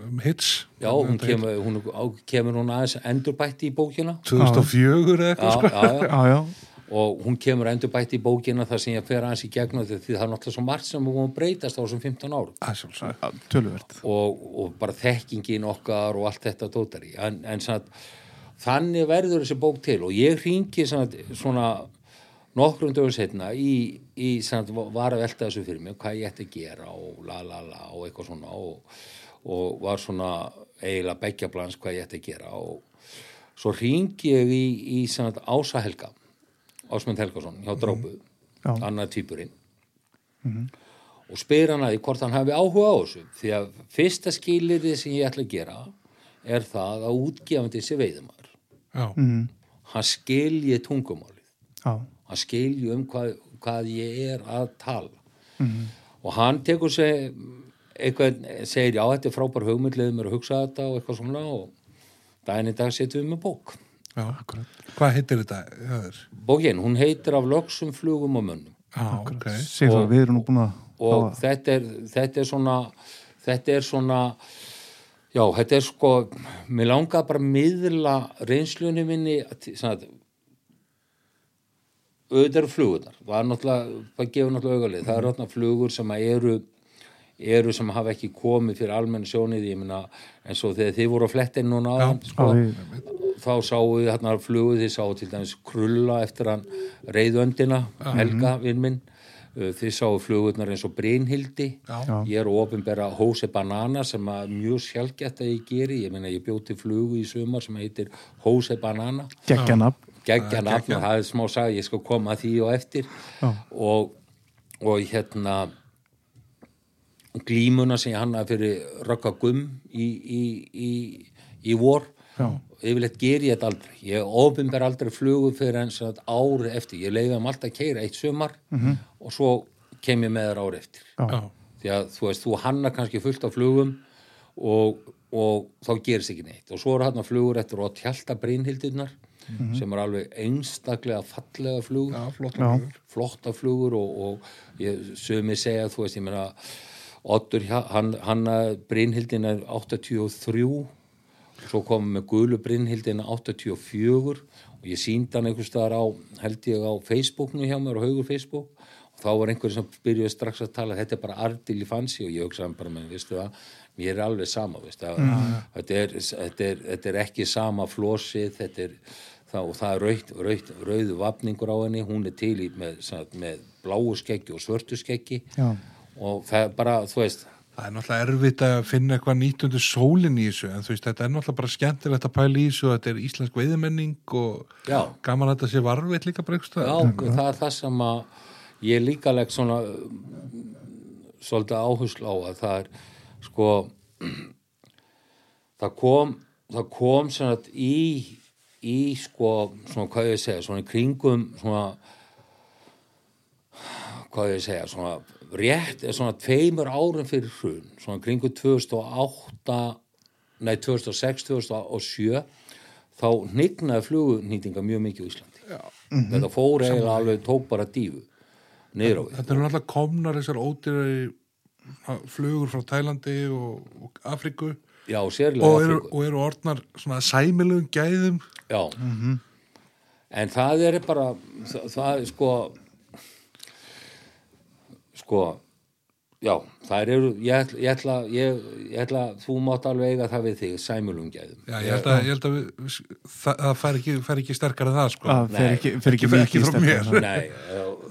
um hits. Já, hún kemur, hún, kemur hún aðeins endurbætti í bókina. 2004 eða eitthvað já, sko já, já, Já, og hún kemur endurbætti í bókina þar sem ég fer aðeins í gegnum því það er náttúrulega svo margt sem hún breytast á þessum 15 árum. Er og, og bara þekkingin okkar og allt þetta dótari. En, en satt, þannig verður þessi bók til. Og ég hringi satt, svona nokkrum dögum setna í, í satt, var að velta þessu fyrir mig hvað ég ætti að gera og la la la og eitthvað svona. Og, og var svona eiginlega beggjablans hvað ég ætti að gera. Og svo ringi ég í, í sann, Ása Helga Ásmund Helgason hjá Drópu Já. annar týpurinn. Og spyr hann að hvort hann hafi áhuga á þessu. Því að fyrsta skilirði sem ég ætla að gera er það að útgefandi sé veiðumar Já, mm, hann skilji tungumálið. Já, hann skilji um hvað, hvað ég er að tala. Og hann tekur sig eitthvað, segir já þetta er frábær hugmyndlið mér að hugsa þetta og eitthvað svona og daginn í dag setjum við með bók. Já. Hvað heitir þetta? bókin, hún heitir af lögsum flugum og mönnum. Já, ok. Sigþór, Og- við erum nú búin að og þetta er, þetta er svona þetta er svona já, þetta er sko mér langar bara að miðla reynslunni minni svona, auðvitað eru flugurnar. Það er náttúrulega, það gefur náttúrulega augalið það eru náttúrulega flugur sem að eru eru sem hafa ekki komið fyrir almenn sjónið, ég meina eins og þegar þið voru á flettin núna áðan, sko, við- þá sáu við hérna flugu þið sáu til dæmis krulla eftir hann reyðöndina, Helga vinn minn þið sáu flugurnar eins og Brynhildi. Já. Ég er ofinbera Hose Banana sem að mjög sjálfgætt að ég geri. Ég meina ég bjóti flugu í sumar sem heitir Hose Banana. Geggjanab geggja nafn. Og það er smá sag ég skal koma því og eftir. Já. og, og hérna glímuna sem ég hannaði fyrir Rögga Gumm í, í, í, í vor Já. yfirleitt ger ég þetta aldrei ég ofinber aldrei flugu fyrir eins að ári eftir ég leiði um alltaf að keira eitt sumar -hmm. og svo kem ég með þær ári eftir Já. Því að þú veist, þú hannar kannski fullt af flugum og, og þá gerist ekki neitt og svo eru hann flugur eftir og tjálta brínhildirnar sem er alveg einstaklega fallega flugur já, flott. Já. flotta flugur og, og ég sögum segja, þú veist, ég meina Oddur, hjá- hann, hann Brynhildin er 83 og svo komum með gulu Brynhildin 84 og ég síndi hann einhvers staðar á, held ég á Facebooknu hjá mér og haugur Facebook. Og þá var einhver sem byrjuði strax að tala þetta er bara ardil í fansi. Og ég hugsaði bara með, veistu það, mér er alveg sama veist, að, þetta, er, þetta, er, þetta er ekki sama flósið þetta er það, og það er rauð, rauð, rauðu vapningur á henni. Hún er til í með, sagt, með bláu skeggi og svörtu skeggi. Já. og það er bara, þú veist Það er náttúrulega erfitt að finna eitthvað nýtt undir sólinn í þessu, en þú veist, þetta er náttúrulega bara skemmtilegt að pæla í þessu, þetta er íslensk veiðmenning og Já. gaman að þetta sé varveit líka eitthvað. Já, það er það sem að ég líka legg svona um, svolítið áherslu á að það er sko það kom það kom svona í í sko, svona hvað ég segja svona í kringum svona hvað ég segja svona rétt, svona tveimur árum fyrir hrun, svona kringum 2008 nei 2006 2007 þá hnignaði flugunýtinga mjög mikið á Íslandi. Já. þetta fór eiginlega alveg tók bara dífu niður á við. Þetta eru náttúrulega komnar þessar ódýrari flugur frá Tælandi og, og Afriku já, sérlega og eru, Afríku. og eru orðnar svona sæmilugum gæðum. já. En það er bara það, það er sko sko já, það eru ég, ætla- ég, ætla, ég, ég ætla þú mátt alveg eiga það við þig, sæmulungæðum Já, ég að, ég að við, það, það fær ekki, fær ekki sterkar en það, sko. Það fer Nei, ekki, fer ekki, mikið ekki frá mér. nei,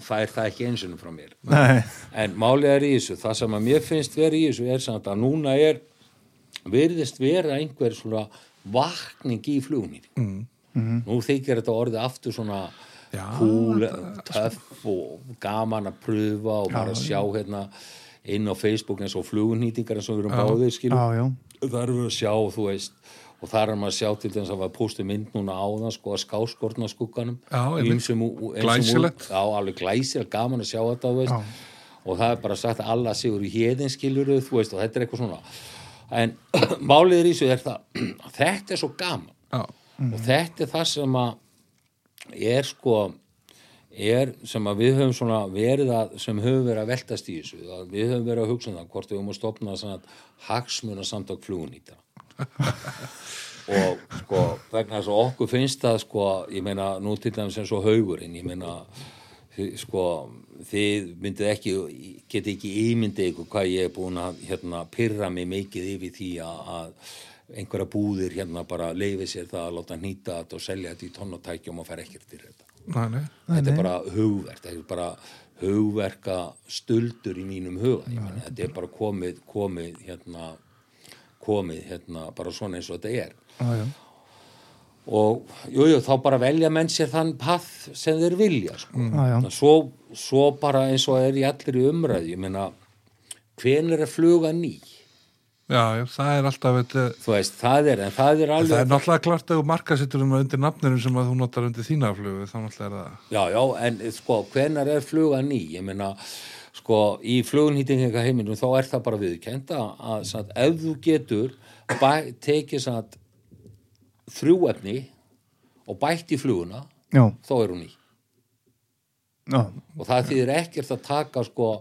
það er það ekki einsunum frá mér Nei, En málið er í þessu, það sem að mér finnst verið í þessu er samt að núna er virðist vera einhver svona vakning í flugunni. Mm. Nú þykir þetta orðið aftur svona cool, töff og gaman að pröfa og bara sjá hérna inn á Facebook eins og flugunýtingar eins og við erum já, já, Það erum við að sjá, þú veist, og þar er maður að sjá til þess að var póstu mynd núna áðan sko að skáskortna skugganum. Glæsilegt. Já, alveg glæsilegt, gaman að sjá þetta. Og það er bara sagt að alla sigur í hérðin skiljuru, þú veist, og þetta er eitthvað svona. En málið er í það, að þetta er svo gaman. Já, Og þetta er það sem að er sko, er sem að við höfum svona verið að, sem höfum verið að veltast í þessu. Við höfum verið að hugsa um það hvort við höfum að stopna svona hagsmuna samtök flugunýta. og sko vegna þess að okkur finnst það sko, ég meina nú til dæmis eins og haugurinn, ég meina sko, þið myndið ekki getið ekki ímyndið ykkur hvað ég er búin að hérna pyrra mig mikið yfir því að einhverja búðir hérna bara leifi sér það að láta hnýta þetta og selja þetta í tonnatækjum og fara ekkert til þetta næ, nei. þetta er bara hugverk þetta er bara hugverka stuldur í mínum huga meina, þetta er bara komið, komið hérna komið hérna bara svona eins og þetta er Já, já. og jú, jú, þá bara velja menn sér þann path sem þeir vilja sko. Já. Svo, svo bara eins og er í allir í umræði ég meina, hvenær er fluga ný Já, já, það er alltaf þú veist, það er, en það er það alveg er náttúrulega klart að þú markasittur um undir nafninu sem að þú notar undir þína flugu, þá náttúrulega er það Já, já, en sko, hvenar er fluga ný? Ég meina, sko, í flugunhýtinga heiminum þá er það bara viðkend að, að satt, ef þú getur bæ, tekið satt, þrjú efni og bætt í fluguna, Já, þá er hún ný. já, Og það þýðir ekkert að taka sko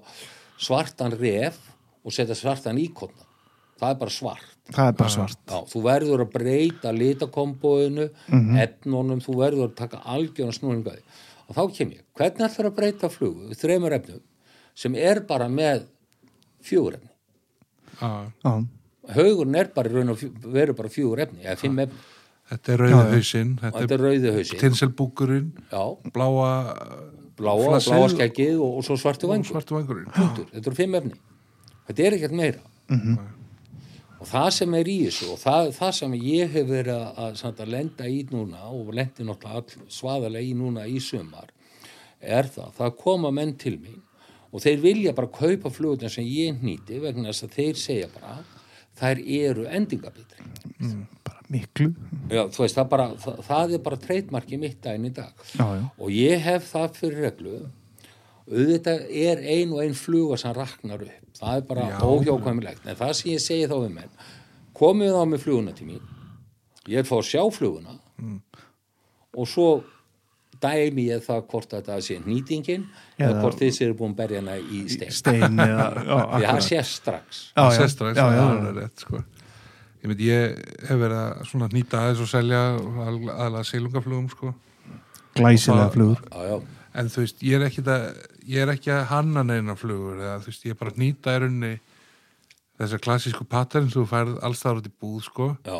svartan ref og setja svartan íkotna. Það er bara svart. það er bara svart. Já, þú verður að breyta litakombóinu, efnunum, þú verður að taka algjörna snúningaði. Og þá kem ég, hvernig ætlar að breyta flugu við þreymur efnum sem er bara með fjögur efni? Já, Já, Haugurinn er bara, í raun og fjö- verður bara fjögur efni, eða fimm efni. þetta er rauði hausinn, Og þetta er tinselbúkurinn, já, bláa bláa, Flassið bláa skeggið og, og svo svartu vangurinn. Þetta eru fimm efni. Þetta er ekkert meira. Og það sem er í þessu og það, það sem ég hef verið að, að, að lenda í núna og lendi náttúrulega svaðalega í núna í sumar er það, það koma menn til mín og þeir vilja bara kaupa flugutin sem ég nýti vegna þess að þeir segja bara þær eru endingabitri. bara miklu. Já, veist, það, bara, það, það er bara treytmarki mitt daginn í dag Já, já. og ég hef það fyrir reglu auðvitað er ein og ein fluga sem raknar upp það er bara Já. óhjákvæmilegt en það sem ég segi þá við menn komið þá með fluguna til mín ég er fá að sjá fluguna og svo dæmi ég það hvort að það sé nýtingin eða Eða- hvort þið séu búin að berja hana í stein Stein eða, já, því það sé strax Já, það já. sést strax, Já, já, það já. er rétt sko. ég veit, ég hef verið að svona nýta aðeins og selja aðalega silungaflugum sko. Glæsilega flugur. já, já, en þú veist, ég er ekki að ég er ekki að hanna neina flugur eða þú veist, ég er bara að nýta í rauninni þessar klassísku pattern sem þú færð allstaðar út í búð sko, já,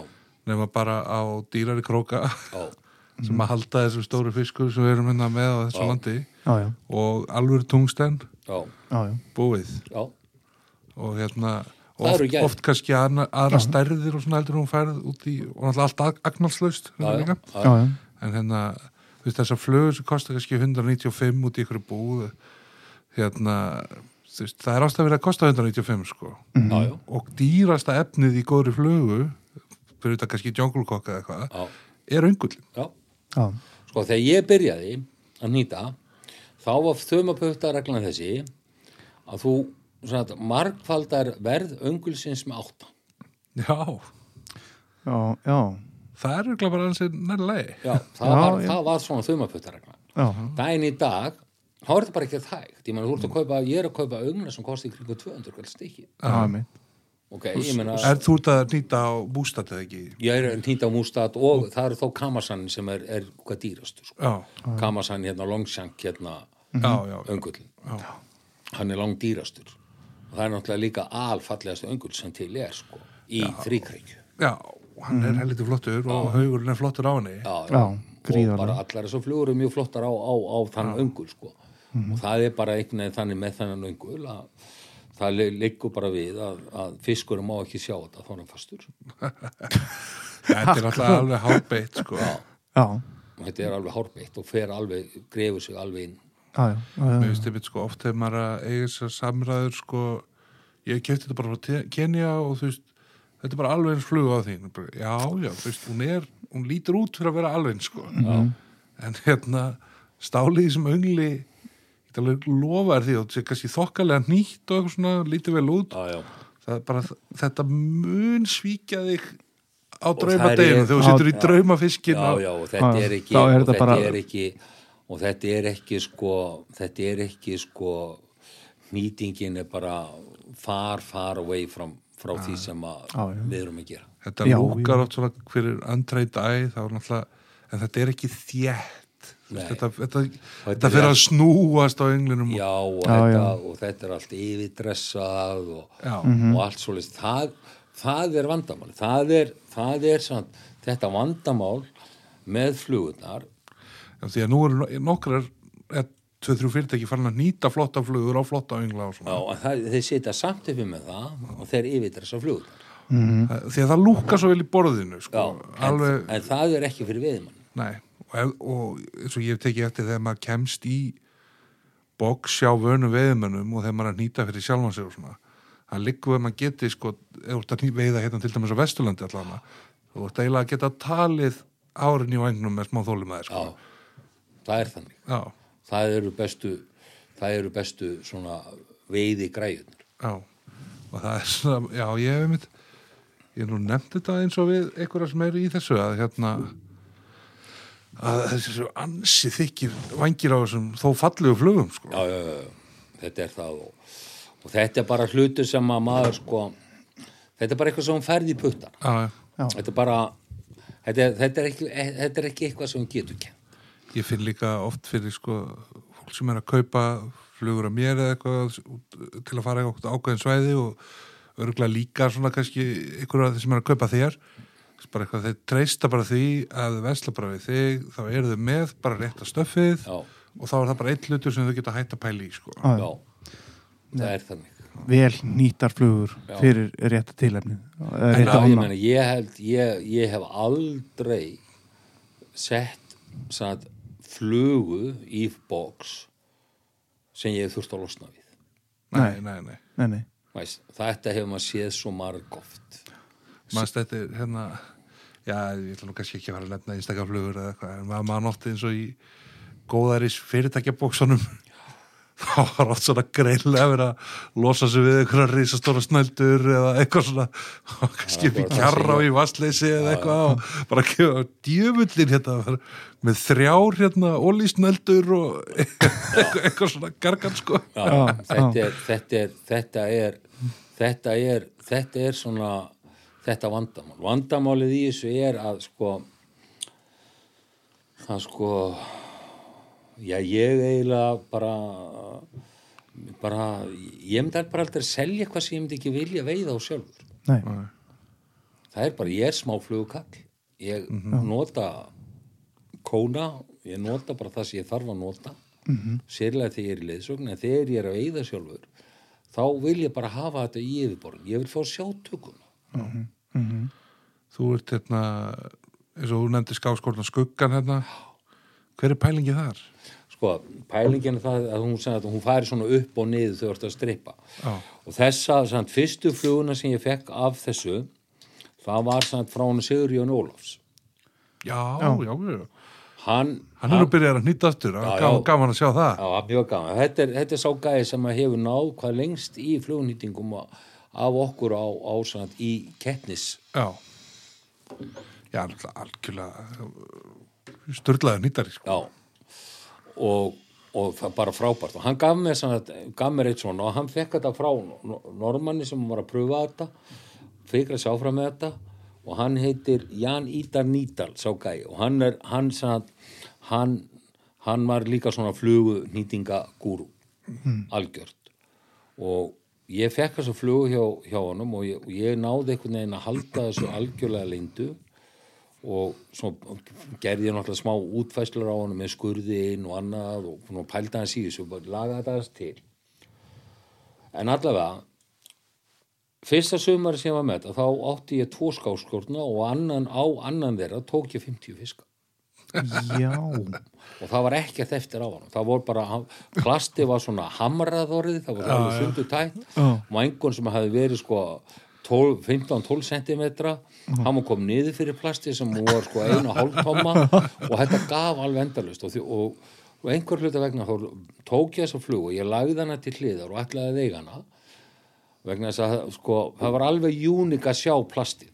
nema bara á dýrari króka. Já, sem að halda þessum stóru fiskur sem við erum hérna með á þessu Já. landi. Já, já, og alveg tungsten. Já, já, já. búið. Já, og hérna oft, oft kannski aðra, aðra stærðir og svona heldur hún færð út í og náttúrulega allt ag- agnarslaust já, hérna já, líka. já, já. en hérna þessar flögur sem kostar kannski 195 út í ykkur búð hérna veist, það er ástæð verið að kosta 195 sko. Já, já, og dýrasta efnið í góðri flugu fyrir þetta kannski jungle cock eða eitthvað já, er öngullin já. já. Sko þegar ég byrjaði að nýta þá var þumapöfta reglan þessi að þú svona, margfaldar verð öngulsins með átta. já, Já, já, það er örugglega bara ansið nærlegi Já, það, Já, var, já. það var svona já, Dæin í dag, þá er þetta bara ekki hægt. Ég, mena, þú ert að kaupa, ég er að kaupa öngla sem kosti í kringu 200 kall stykki. já, minn. Ok, ég meina, er þú ert að nýta á bústat eða ekki ég er nýta á mústat og það eru þó kamasan sem er, er hvað dýrastu. Sko. já, Kamasan hérna, longsjank hérna, já, já, öngullin. já. hann er langt dýrastur og það er náttúrulega líka alfallegast öngull sem til er sko í þrýkreikju já hann er helviti flottur og haugurinn er flottur á henni já, Já, og bara allar þessar flugur eru mjög flottar á, á, á þann öngul sko og það er bara einhvern veginn þannig með þannig öngul að það li- liggur bara við að, að fiskurum má ekki sjá þetta þá er hann fastur. Þetta er alltaf alveg hálbeitt sko. Já, og þetta er alveg hárbeitt og fer alveg, grefur sig alveg inn. Já, já, já, mér já. finnst einmitt sko oft hefur maður að eiga þessar samræður sko ég kefti þetta bara frá Kenya og þú veist þetta er bara alveg eins flugu á bara, já, já, þú veist, hún er hún lítur út fyrir að vera alveg eins sko. Já, en hérna stálið sem öngli ég get alveg lofa þér því og þetta er kannski þokkalega nýtt og eitthvað svona, lítið vel út. Já, já, það er bara, þetta mun svíkja þig á draumadeginu þegar þú situr í draumafiskin já, já, og þetta er ekki og þetta bara- er ekki og þetta er ekki sko þetta er ekki sko nýtingin er bara far, far away from, frá því sem að Já, já. við erum að gera. Þetta lúkar oft svona þá er náttúrulega, en þetta er ekki Nei. Þetta, þetta, Þetta fyrir að snúast á englinum já, og, Já, þetta, já. og þetta er allt yfirdressað og, Já. og allt svolítið það, það er vandamál. Það er, það er samt, þetta vandamál með flugurnar. Já, því að nú eru no- nokkrar eða tvö, þrjú fyrirtæki farin að nýta flotta flugur á flotta öngla og Já, svona en það, þeir sitja samt uppi með það og þeir yfirdressa flugurnar. Það, því að það lúkar svo vel í borðinu sko. Já, en, alveg, en það er ekki fyrir veiðmann nei og, og eins og ég hef tekið eftir þegar maður kemst í box hjá vönu veiðmönnum og þegar maður er að nýta fyrir sjálfan sig og svona það liggur að maður geti sko, veiða hérna til dæmis á Vesturlandi allan þú ert eiginlega að geta talið árin í vagnum með smá þólum að sko. Já, það er þannig. Já, það eru bestu það eru bestu svona veiði græðunar já. Og það er svona, já ég hef einmitt ég nú nefnt þetta eins og við einhverja sem eru í þessu að hérna að þessi svo ansi þykir vangir á þessum þó fallegu flugum sko. já, já, já, já, þetta er það og, og þetta er bara hlutur sem að maður sko þetta er bara eitthvað sem færði í puttan já, já. Já. þetta er bara þetta er, þetta, er ekki, þetta er ekki eitthvað sem getur kent ég finn líka oft fyrir sko fólk sem er að kaupa flugur að mér eða eitthvað til að fara eitthvað ákveðin svæði og örgulega líka svona kannski ykkur af þeir sem er að kaupa þér bara eitthvað, þeir treysta bara því að vesla bara við þig, þá eru þau með bara rétta stöffið já, og þá er það bara eitt hlutur sem þau geta hætt að pæla í sko. Já, já, það er þannig. Vel nýtar flugur Já. fyrir rétta tilefni Já, rétta ég, ég, held, ég, ég hef aldrei sett sagt, flugu í box sem ég hef þurft að losna við. Nei, nei, nei. Nei, nei. Veist, þetta hefur maður séð svo margóft maður þetta er hérna já, ég ætla nú kannski ekki að fara að nefna einstakaflugur eða eitthvað, en maður maður nótti eins og í góðaris fyrirtækjabóksunum þá var oft svona greinlega verið að losa sig við einhverja risastóra snældur eða eitthvað svona. Og kannski upp í kjarra og í vassleysi eða eitthvað og bara gefa djöfullin hérna með þrjár hérna ólísnældur og eitthvað, eitthvað svona gargan sko. Já, þetta, er, þetta er þetta er þetta er þetta er svona þetta vandamál. Vandamálið í þessu er að sko að sko já ég eiginlega bara bara ég myndi bara aldrei selja eitthvað sem ég myndi ekki vilja veiða á sjálfur. Nei. það er bara, ég er smá flugukall ég nota kóna, ég nota bara það sem ég þarf að nota. Sérlega þegar ég er í leiðsögn en þegar ég er að veiða sjálfur þá vil ég bara hafa þetta í yfirborðin ég vil fá sjátökum þú ert hérna eins og þú nefndi skáskórna skuggan hérna hver er pælingið þar? sko, pælingin er það að hún, sagði að hún færi svona upp og niður þegar þú ert að strippa Já. og þessa, samt, fyrstu fluguna sem ég fekk af þessu það var samt frá hún Sigur Jón Ólafs Já, já, já. hann, Hann er nú byrjað að nýta aftur, Já, það já. er gaman að sjá það. Já, mjög gaman. Þetta er, þetta er sá gæði sem að hefur náð hvað lengst í flugnýtingum á- af okkur á, á svona, í keppnis. Já. Já, algjörlega störlaður nýttari, sko. Já. Og, og bara frábært. Og hann gaf mér, svona, gaf mér eitt svona og hann fekk þetta frá Nor- Normanni sem var að pröfa þetta, fikra sjá fram með þetta og hann heitir Jan Ídar Nýdal, sá gæði. Og hann er, hann, svona, hann, hann var líka svona flugunýtingagúru, algjört. og ég fekk þessu flugu hjá, hjá honum og ég, ég náði einhvern veginn að halda þessu algjörlega lindu og svo gerði ég náttúrulega smá útfæslur á honum með skurðin og annað og, og pælda hans í þessu og lagaði þetta aðeins til. En allavega fyrsta sumari sem ég var með þetta þá átti ég tvo skáskórna og annan, á annan þeirra tók ég 50 fiska Já, og það var ekkert eftir á hann það voru bara, plasti var svona hamraðorið, það var alveg sundu tætt og einhvern sem hafi verið sko 12 15-12 cm hann kom niður fyrir plasti sem voru sko einu hálf tomma og þetta gaf alveg endalust og, og, og einhver hluta vegna þá tók ég þessa flug og ég lagði hana til hliðar og ætlaði að veiga hana. Vegna þess að sko, það var alveg júnik að sjá plastið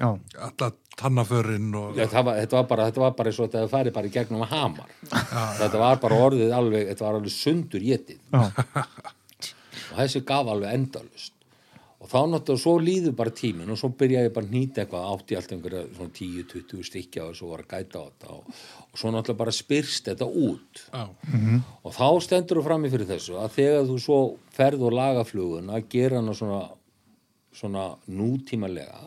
já, Alla tannaförinn og... Já, það var, þetta, var bara, þetta var bara eins og þetta færi bara í gegnum að hamar þetta var bara orðið alveg þetta var alveg sundur getið já, og þessi gaf alveg endalust og þá náttúrulega svo líður bara tíminn og svo byrjaði ég bara að nýta eitthvað átti allt einhverja svona 10-20 stykja og svo var að gæta á þetta og, og svo náttúrulega bara spyrst þetta út. Já. og þá stendur þú frammi fyrir þessu að þegar þú svo ferð og laga flugun að gera hana svona, svona nútímalega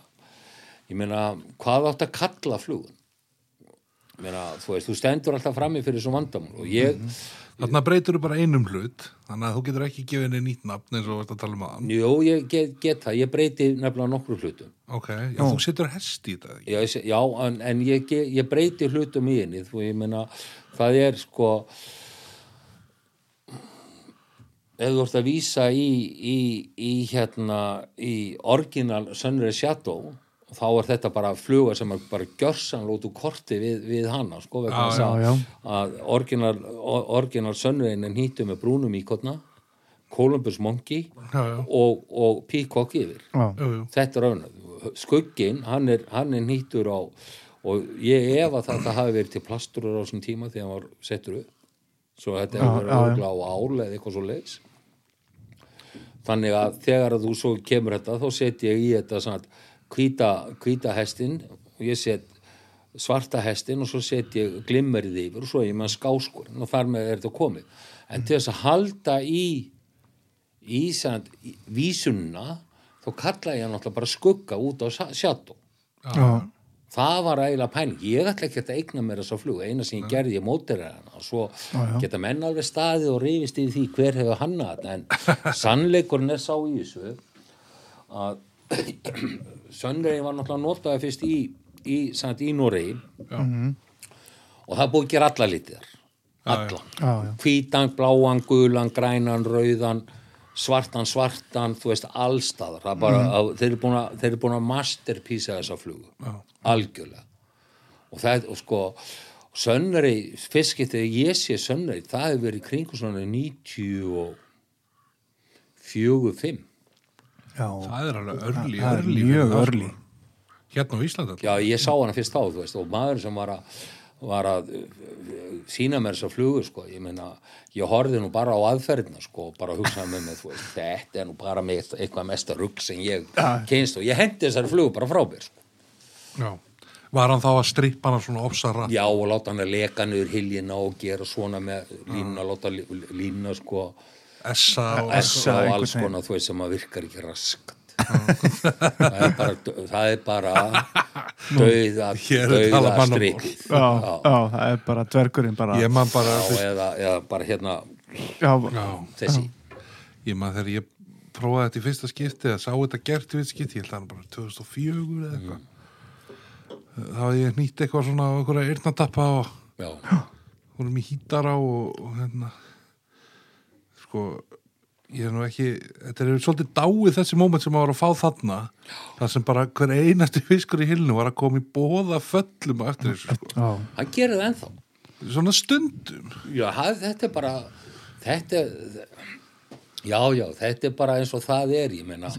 ég meina hvað átt að kalla flugun ég meina þú veist þú stendur alltaf frammi fyrir þessu vandamál og ég Þarna breytur þú bara einum hlut, þannig að þú getur ekki gefið henni nýtt nafn eins og varst að tala um aðan. Jú, ég get, get það, ég breyti nefnilega nokkru hlutum. Ok, já, þú setur hest í þetta, ekki? Já, ég já en, en ég, ég breyti hlutum í henni, þú ég meina, það er sko, ef þú ert að vísa í, í, í hérna, í orginal Sunrise Shadow, þá er þetta bara fluga sem er bara gjörsanlót úr korti við, við hana, sko, vegna þess að- að orginal, orginal Sunrise er hýttu með brúnum íkotna, Columbus Monkey Já, já, og, og Peacock yfir. Já, þetta er öfnað skugginn, hann er, hann er nýttur á og ég ef að þetta hafi verið til plasturur á þessum tíma þegar hann var settur upp. Svo þetta hefur verið örgla á ál eða eitthvað svo leiðis þannig að þegar að þú svo kemur þetta þá set ég í þetta svona hvíta, hvíta hestin og ég set svarta hestin og svo set ég glimmerið yfir og svo ég með skáskur og þar með er þetta komið. En til þess að halda í í sand, í vísunna þá kalla ég náttúrulega bara skugga út á sjáttu já, það var eiginlega pæling, ég ætla ekki að eigna mér þessa flug, eina sem ég gerði ég mótir hana. Og svo já. geta menn alveg staðið og rifist í því hver hefur hanna þetta en sannleikurinn er sá í þessu að sönnreiði var náttúrulega notaði fyrst í, í, samt, í Noregi. Og það búið að gera alla litir allan, hvítan, bláan, gulan, grænan, rauðan svartan, svartan, þú veist allstaðar, það er bara, að, þeir eru búin að þeir eru búin að masterpísa þessa flugu. Já. algjörlega. Og það og sko sönnari, fiskið þegar ég sé sönnari, það hefur verið í kringu svona 90 og 45 já. Það er alveg örli, Það er örli. mjög örli. sko. Hérna á Íslandi alltaf. Já, ég sá hana fyrst þá, þú veist, og maður sem var að, var að uh, sína mér þessa flugu, sko, ég meina, ég horfði nú bara á aðferðina, sko, og bara hugsaði með mig, þú veist, þetta er nú bara með eitthvað mesta rugg sem ég Ja. kynst og ég hendi þessari flugu bara frá mér, sko. Já. Var hann þá að strippa hana svona ofsara? Já, og láta hann að leka niður hiljina og gera svona með línuna, láta lí- línuna, sko, Essa og... essa og alls konar, þú veist, sem að virkar ekki raskat. það er bara, það er bara strikið. Já, já, það er bara dvergurinn bara. Ég man bara, Já, eða, eða bara hérna já, já, þessi. Ég man þegar ég prófaði þetta í fyrsta skipti að sá þetta gert í fyrsta skipti, ég held að hann bara 2004 eða eitthvað. Þá hafði ég nýtt eitthvað svona á einhverja eyrnatappa og já, vorum í hítara og, og hérna sko ég er nú ekki, þetta er svolítið dáið þessi moment sem maður var að fá þarna það sem bara hver einasti fiskur í hilnu var að koma í bóða föllum á eftir þessu sko. já, hann gerir það ennþá. Svona stundum. Já, það, þetta er bara þetta er já, já, þetta er bara eins og það er ég meina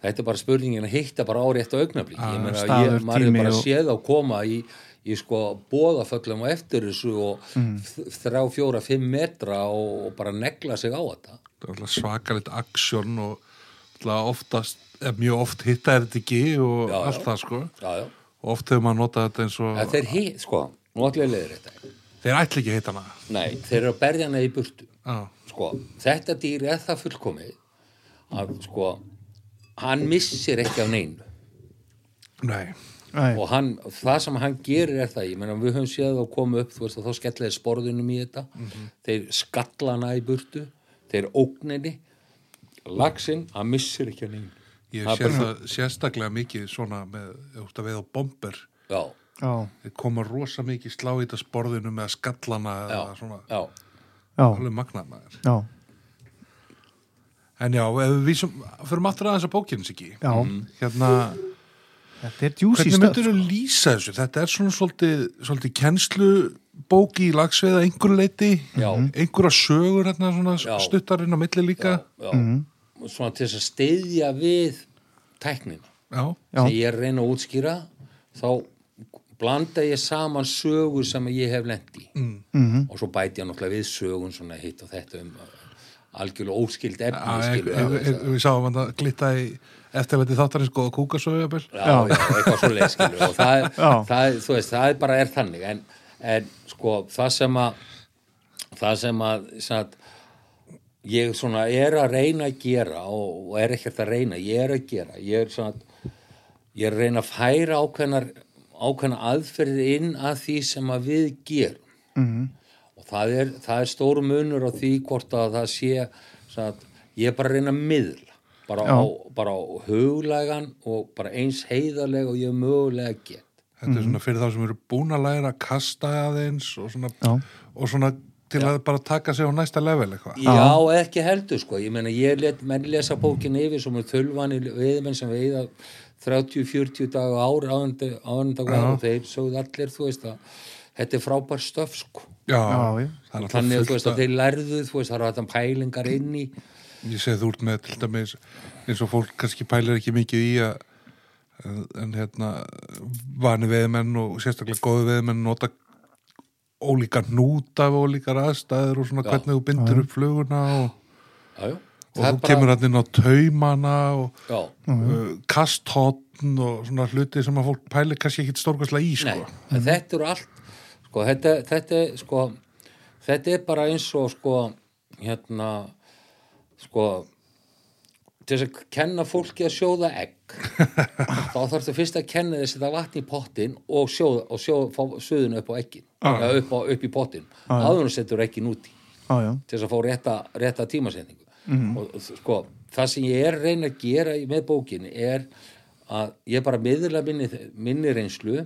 þetta er bara spurningin að hitta bara á rétt á augnablík ég meina, maður er bara og- séð að koma í í sko bóðaföllum og eftir þessu og Mm. þrjá, fjóra, fimm metra og, og bara negla sig á þetta. Það er alltaf svakalitt aksjón og oftast, eða mjög oft hitta er þetta ekki og Já, já. allt það sko. Já, já, og oft hefur maður notað þetta eins og en þeir hitt, sko að leiðir þetta þeir ætla ekki að hitta hana. Nei, þeir eru að berja hana í burtu. Já, sko, þetta dýr er það fullkomið að sko hann missir ekki af neinu. Nei, Nei, og hann, það sem hann gerir er það ég meina við höfum séð að koma upp þú veist að þá skellir sporðunum í þetta. Þeir skalla hana í burtu þeir ógninni. Laxinn, hann missir ekki af neinu. Ég Það sé bara- það sérstaklega mikið svona með, þú ert að veið á bomber. Já, já, þeir koma rosa mikið slá í þetta sporðinu með skallana já, eða svona. já. Magnað maður. Já, en já, við vísum, fyrir aftur aðeins að bókinu sig já. hérna, hvernig stöð. myndir þú lýsa þessu þetta er svona svolítið, svolítið kennslubóki í lagsveiða einhverju leiti Já. einhverja sögur hérna svona Já. stuttarinn á milli líka já, og svona til þess að steyðja við tæknina já, Já. sem ég er að reyna að útskýra þá blanda ég saman sögur sem ég hef lent í Mhm. og svo bæti ég náttúrulega við sögun svona hitt og þetta um uh, algjörlega óskild efni Já, við sáum hann að glitta í eftirleiti þáttarins góða kúkasögu já, já, eitthvað svo leið skilur og það, er- það, þú veist, það er bara er þannig. En, en sko það sem að það sem að sagt, ég svona er að reyna að gera og, og er ekkert að reyna, ég er að gera. Ég er svona ég er að reyna að færa ákveðnar ákveðna aðferðir inn að því sem að við gerum. Mhm. og það er, það er stóru munur á því hvort að það sé sagt, ég er bara að reyna að miðla bara á, bara á huglægan og bara eins heiðarlega og ég mögulega get. Þetta er svona fyrir þá sem eru búin að læra að kasta aðeins og svona, Já. og svona til að bara taka sig á næsta level eitthvað. Já, ekki heldur sko, ég meina ég let menn lesa bókin yfir sem er þölvani veiðmenn sem veiða 30-40 daga ári áhendag og þeir sögðu allir þú veist að þetta er frábær stöf sko. Já, Já, já. það er þannig að þú veist að þeir lærðu þú veist það eru þetta pælingar inn í Ég segi þú ert með til dæmis eins og fólk kannski pælir ekki mikið í að en hérna vani veðmenn og sérstaklega góðu veðmenn nota ólíka hnúta af ólíkar aðstæður og svona Já. hvernig þú bindur upp fluguna og, já, já. og þú kemur hann inn á taumana og uh, kasthotn og svona hluti sem að fólk pælir kannski ekkit stórkastlega í sko. nei, en þetta eru allt sko, þetta, þetta sko þetta er bara eins og sko hérna sko til þess að kenna fólki að sjóða egg þá þarfstu fyrst að kenna þess að það vatni í pottin og sjóða, og sjóða fá suðuna upp á eggin. Eða upp, á, upp í pottin áður en setur eggin úti. Já, já. til þess að fá rétta, rétta tímasendingu og sko, það sem ég er að reyna að gera með bókinni er að ég bara miðla minni, minni reynslu.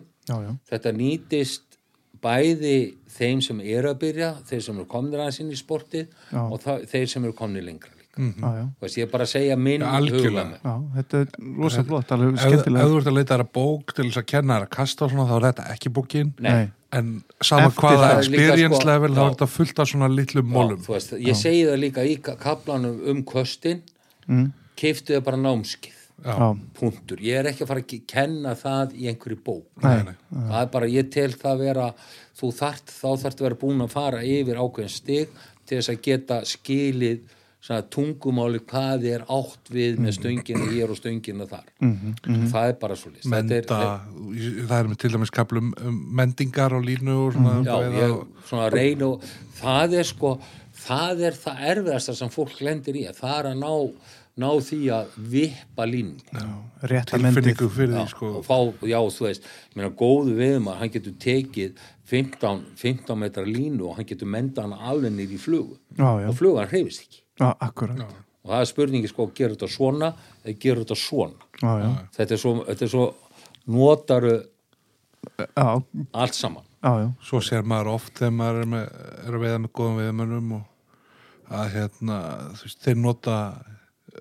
Þetta nýtist bæði þeim sem eru að byrja þeir sem eru komnir aðeins inn í sportið og það, þeir sem eru komnir lengra líka Já, já. Þú veist, ég er bara að segja minn algjörlega. Já, þetta er rosa flott, alveg ef, ef skemmtilega. þú ert að leita þér að bók til þess að kenna þér að kasta og svona þá er þetta ekki bókin Nei. en sama Eftir hvaða er experience sko, level þá já. er þetta fullt af svona litlum Já, mólum þú veist, ég segi það líka í ka- kaflanum um köstin mm. keiftu það bara námskið Já, punktur, ég er ekki að fara að ke- kenna það í einhverju bók nei, nei. það er bara, ég tel það vera þú þart, þá þarf að vera búin að fara yfir ákveðin stig til þess að geta skilið svona, tungumáli hvað er átt við með stöngina hér og stöngina þar? Það er bara svo list menda, það er með til dæmis kaplum um mendingar og línu og svona já, bæða ég svona reyna og það er sko það er það erfiðasta sem fólk lendir í það er að ná, ná því að vippa línu tilfinningu fyrir því já, sko. og fá, já, þú veist ég meina, góðu viðmar, hann getur tekið 15, 15 metra línu og hann getur menda hann alveg nýr í flugu. Já, já. og flugan hreyfist ekki Já, akkurat. og það er spurningi sko, gerur þetta svona eða gerur þetta svona Já, já. þetta er svo, þetta er svo notaru Já, allt saman já, já. svo sér maður oft þegar maður er, með, er að veiða með góðum veiðmönnum og að hérna þú veist, þeir nota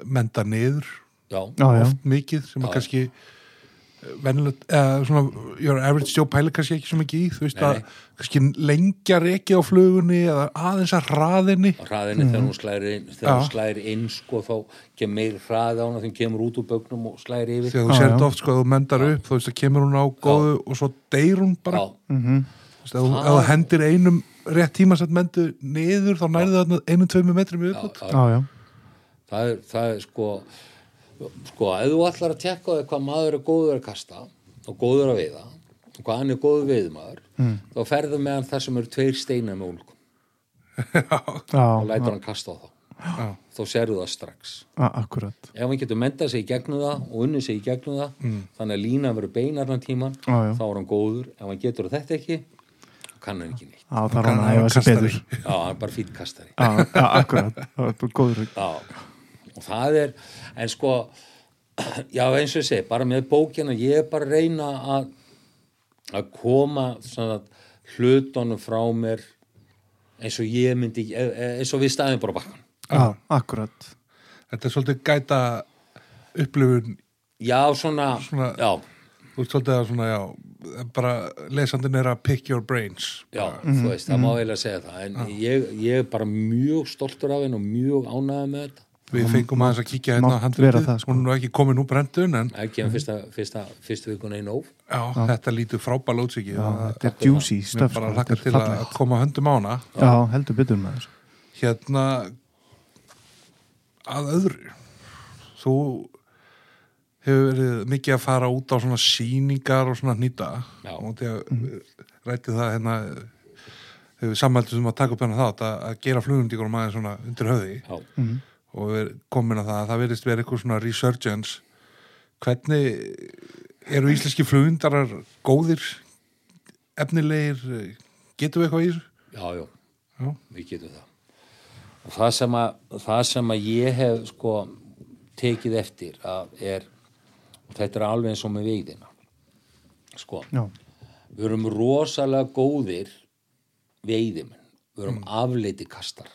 menda niður já, Já, já. oft mikið sem að kannski venilegt, eða svona your average Joe pælir kannski ekki svo mikið í þú veist Nei, að kannski lengja rekið á flugunni eða aðeins að hraðinni. Hraðinni þegar hún slæri inn, þegar Já. hún slæri inn sko, þá kemur meir hraði á hana þegar hún kemur út úr bögnum og slæri yfir. Þegar þú Já, sér já. þetta oft sko að þú mendar upp þú veist að kemur hún á góðu og svo deyr hún bara. Já, Þú veist, ef þú- hendir einum rétt tímasett mendu niður þá nærðu þarna einum tveimur metrum já, viðbútt já, Já, já. það er, það er sko sko, ef þú ætlar að tekka á því hvað maður er góður að kasta og góður að veiða og hvað hann er góður veiðmaður mm. þá ferðu með hann þar sem eru tveir steinar með úlkum og lætur hann kasta á þá Já. þá serðu það strax já, akkurat. ef hann getur mentað sig í gegnum það og unnið sig í gegnum það Mm. þannig að lína verður beinarnan tíman Já, já. þá er hann góður, ef hann getur þetta ekki kann hann ekki neitt er kann hann að sér kastari. betur. já, hann er bara fýtt kastari Já, já, akkurat. Það er bara góður. Já, og það er, en sko, já eins og ég segi, bara með bókina, ég er bara að reyna að, að koma svona hlutunum frá mér eins og ég myndi, e- e- eins og við staðum bara bakkan. Já, akkurat. þetta er svolítið gæta upplifun. Já, svona, Svona- já, þú veist svolítið að svona já bara lesandinn er að pick your brains. Já, þú veist, það má eiginlega segja það, en ég, ég er bara mjög stoltur af henn og mjög ánægð með þetta. Við fengum aðeins að kíkja hérna á það, sko. hún er nú ekki komin úr brendun en Það kemur fyrsta, fyrsta, fyrstu vikuna í nóf. já, þetta lítur frábæl útsiki Já, og þetta er juicy mér stöf. bara sko, hlakka þetta er til að fallegt. koma höndum á hana Já, heldur betur með þessu. hérna að öðru þú hefur verið mikið að fara út á svona sýningar og svona hnýta Já. og því að rætti það hérna hefur sammæltum sem að taka upp hennar þátt að, að gera flugumdíkurum aðeins svona undir höfði Já, og við erum komin að það að það verðist verið eitthvað svona resurgence. Hvernig eru íslenski flugundarar góðir efnilegir? Getum við eitthvað í þessu? já, já, Já. við getum það. Og það sem að, það sem að ég hef sko tekið eftir að er þetta er alveg eins og með veiðina sko, Já, við erum rosalega góðir veiðimenn. Við erum afleiti kastar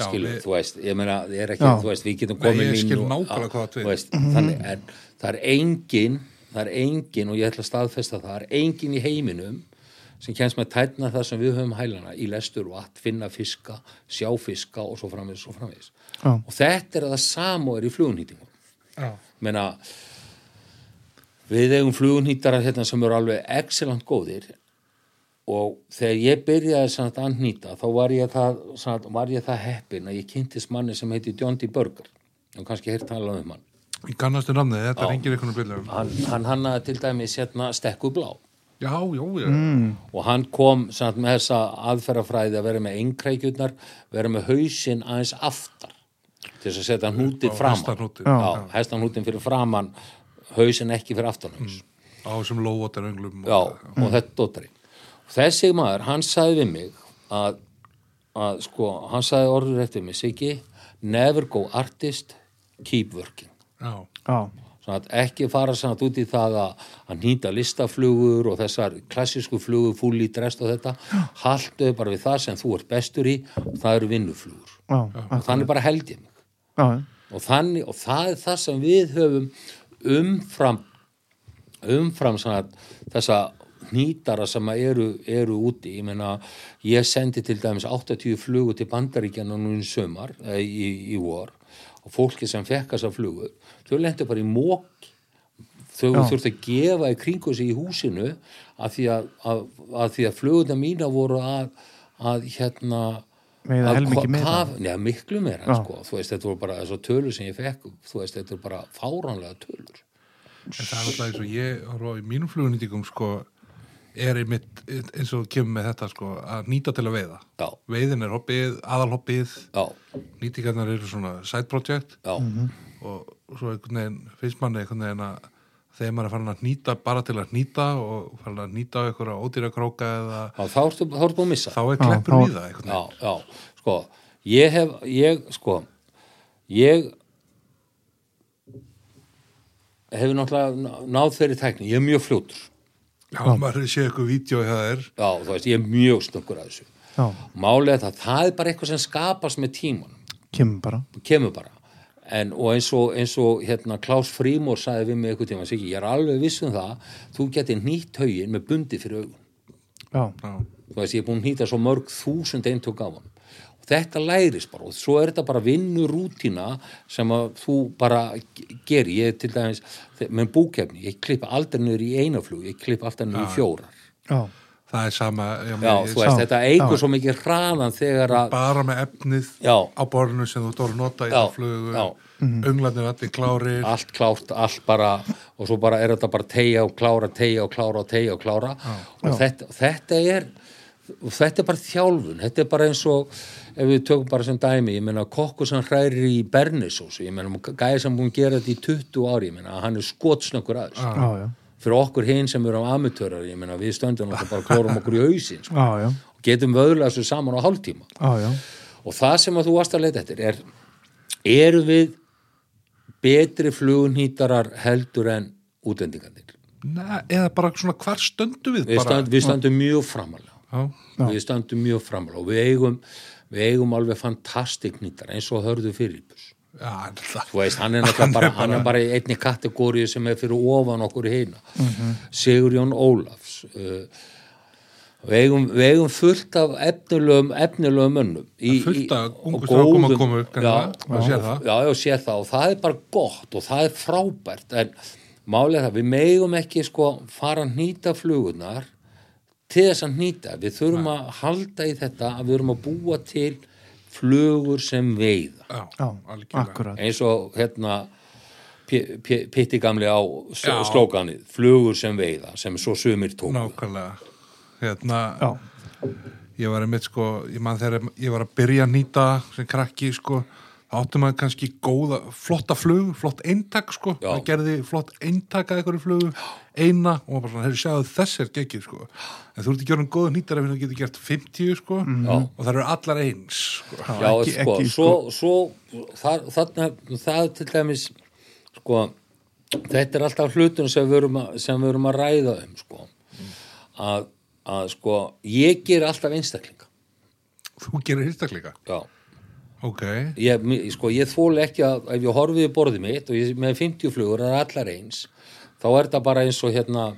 skilur, við- þú veist, ég meina það er ekki, Já. þú veist, við getum Nei, komið ég inn og- nákvæmlega Já, hvað þú átt við. þú veist, þannig, en það er engin það er engin, og ég ætla að staðfesta það það er engin í heiminum sem kemst með tætna það sem við höfum hælana í lestur og að finna fiska, sjá fiska og svo framvegis og framvegis Já. og þetta er það sama og er í flugunýtingum Já. meina við eigum flugunýtara hérna sem eru alveg excellent góðir og þegar ég byrjaði samt að nýta þá var ég það, samt, var ég það heppin að ég kynntist manni sem heiti John D. Burger og kannski hér talað um hann Ég kannastu namnið, þetta Já. ringir einhvern byrjulegum. hann, hann hannaði til dæmis hérna stekku blá Já, já, já. og hann kom samt með þessa aðferðafræði að vera með einkrækjurnar vera með hausinn aðeins aftar til þess að setja hnútið Á framan hestahnútinn. já, hestanhnútin fyrir framan hausinn ekki fyrir aftan haus Á þessum lóvotarönglum. Já, og þetta dóttari. Þessi maður, hann sagði við mig að, að sko, hann sagði orður eftir mig, Siggi, never go artist, keep working. Já, já, ekki fara samt út í það að, að nýta listaflugur og þessar klassísku flugur, fúli, drest og þetta, haltu bara við það sem þú ert bestur í og það eru vinnuflugur. já, Og þannig bara held ég mig. já, Og, þannig, og það er það sem við höfum umfram umfram svona þessa hnýtara sem að eru, eru úti ég meina, ég sendi til dæmis 80 flugur til bandaríkjana nú í sömar, eh, í, í vor og fólki sem fekk þessa flugur þau lendur bara í mók þau Já. þurftu að gefa í kringu sig í húsinu að því að, að, að, því að flugurna mína voru að, að hérna helmingi ko- meira. Nei, miklu meira, sko. Þú veist, þetta voru bara þessar tölur sem ég fekk, þú veist, þetta er bara fáránlega tölur. en það er alltaf eins og ég í mínum flugunýtingum sko, er einmitt eins og kemur með þetta sko, að nýta til að veiða. Já, Veiðin er hobbið, aðalhobbið, já, nýtingarnar eru svona side project. Já, og svo einhvern veginn finnst manni einhvern veginn að þegar maður er farin að nýta bara til að nýta og farin að nýta á einhverja ódýra króka eða já, þá ertu, búin að missa. þá er kleppur við það sko, ég hef, ég, sko, ég hef náttúrulega náð þeirri tækni, ég er mjög fljótur. Já, maður sé eitthvað vídeo í það er Já, þú veist, ég er mjög snöggur að þessu. já, Málið er það, það er bara eitthvað sem skapast með tímanum. kemur bara. Kemur bara. En, og eins og, eins og hérna, Klaus Frímór sagði við mig eitthvað tíma Siggi, ég er alveg viss um það þú getur nýtt haugin með bundi fyrir augun já, Já, þú veist, ég er búin að nýta svo mörg þúsund eintök af hann þetta lærist bara. Og svo er þetta bara vinnurútína sem að þú bara ge- gerir, ég er til dæmis með búkefni, ég klippa aldrei niður í eina flug, ég klippa alltaf niður í fjórar. Já, það er sama já, já, þú veist, þetta eigur svo mikið hraðan þegar að bara með efnið Já. á borðinu sem þú að nota í flugu. já. önglarnir allir klárir. Allt klárt, allt bara og svo bara er þetta bara tegja og klára tegja og klára og tegja og klára. Og þetta, þetta er og þetta er bara þjálfun, þetta er bara eins og ef við tökum bara sem dæmi ég meina kokku sem hrærir í bernisósu ég meina gæði sem búin að gera þetta í 20 ári ég meina hann er skotsnökkur aðeins já, já, fyrir okkur hinn sem eru á amatörar ég meina við stöndum náttúrulega bara klórum okkur í hausinn sko, já, og getum vöðlega þessu saman á hálftíma. Já, og það sem að þú varst að leita eftir er eru við betri flugunhýtarar heldur en útlendingarnir? Nei, eða bara svona hvar stöndu við, við, stönd, við stöndum mjög framalega já, við stöndum mjög og við eigum, við eigum alveg fantastik nýttar eins og hörðu þú veist, hann er náttúrulega bara, er bara í einni kategóriu sem er fyrir ofan okkur heina Sigur Jón Ólafs uh, við, eigum, við eigum fullt af efnilegum efnilegum mönnum í, fullt af strákum að góðum- koma upp, já, já, já, sér það. Og það er bara gott og það er frábært. En er það, við megum ekki sko fara að nýta flugurnar til þess að nýta. Við þurfum að halda í þetta að við þurfum að búa til flugur sem veiða. Já, akkurat. Eins og hérna Pitti gamli á s- Já. slókanið, flugur sem veiða sem svo sumir tók nákvæmlega. Hérna, já, ég var einmitt sko ég man þegar ég var að byrja að nýta sem krakki sko, þá áttum maður kannski góða, flotta flug, flott eintak sko, Já. það gerði flott eintak að einhverju flugu, eina og maður bara svona, hefur sjáðu þess er geggið sko. En þú ert ekki orðin góða nýttar ef þú getur gert 50 sko. Já. og það eru allar eins sko. Já, ekki- sko, ekki, svo, svo það, þarna, það til dæmis sko, þetta er alltaf hlutun sem við erum að, sem við erum að ræða um sko, að, að sko, ég ger alltaf einstaklinga. Þú gerir hyrstakleika já, ok, ég, sko, ég þóli ekki að ef ég horfið í borðið mitt og ég með 50 flugur það er allar eins þá er þetta bara eins og hérna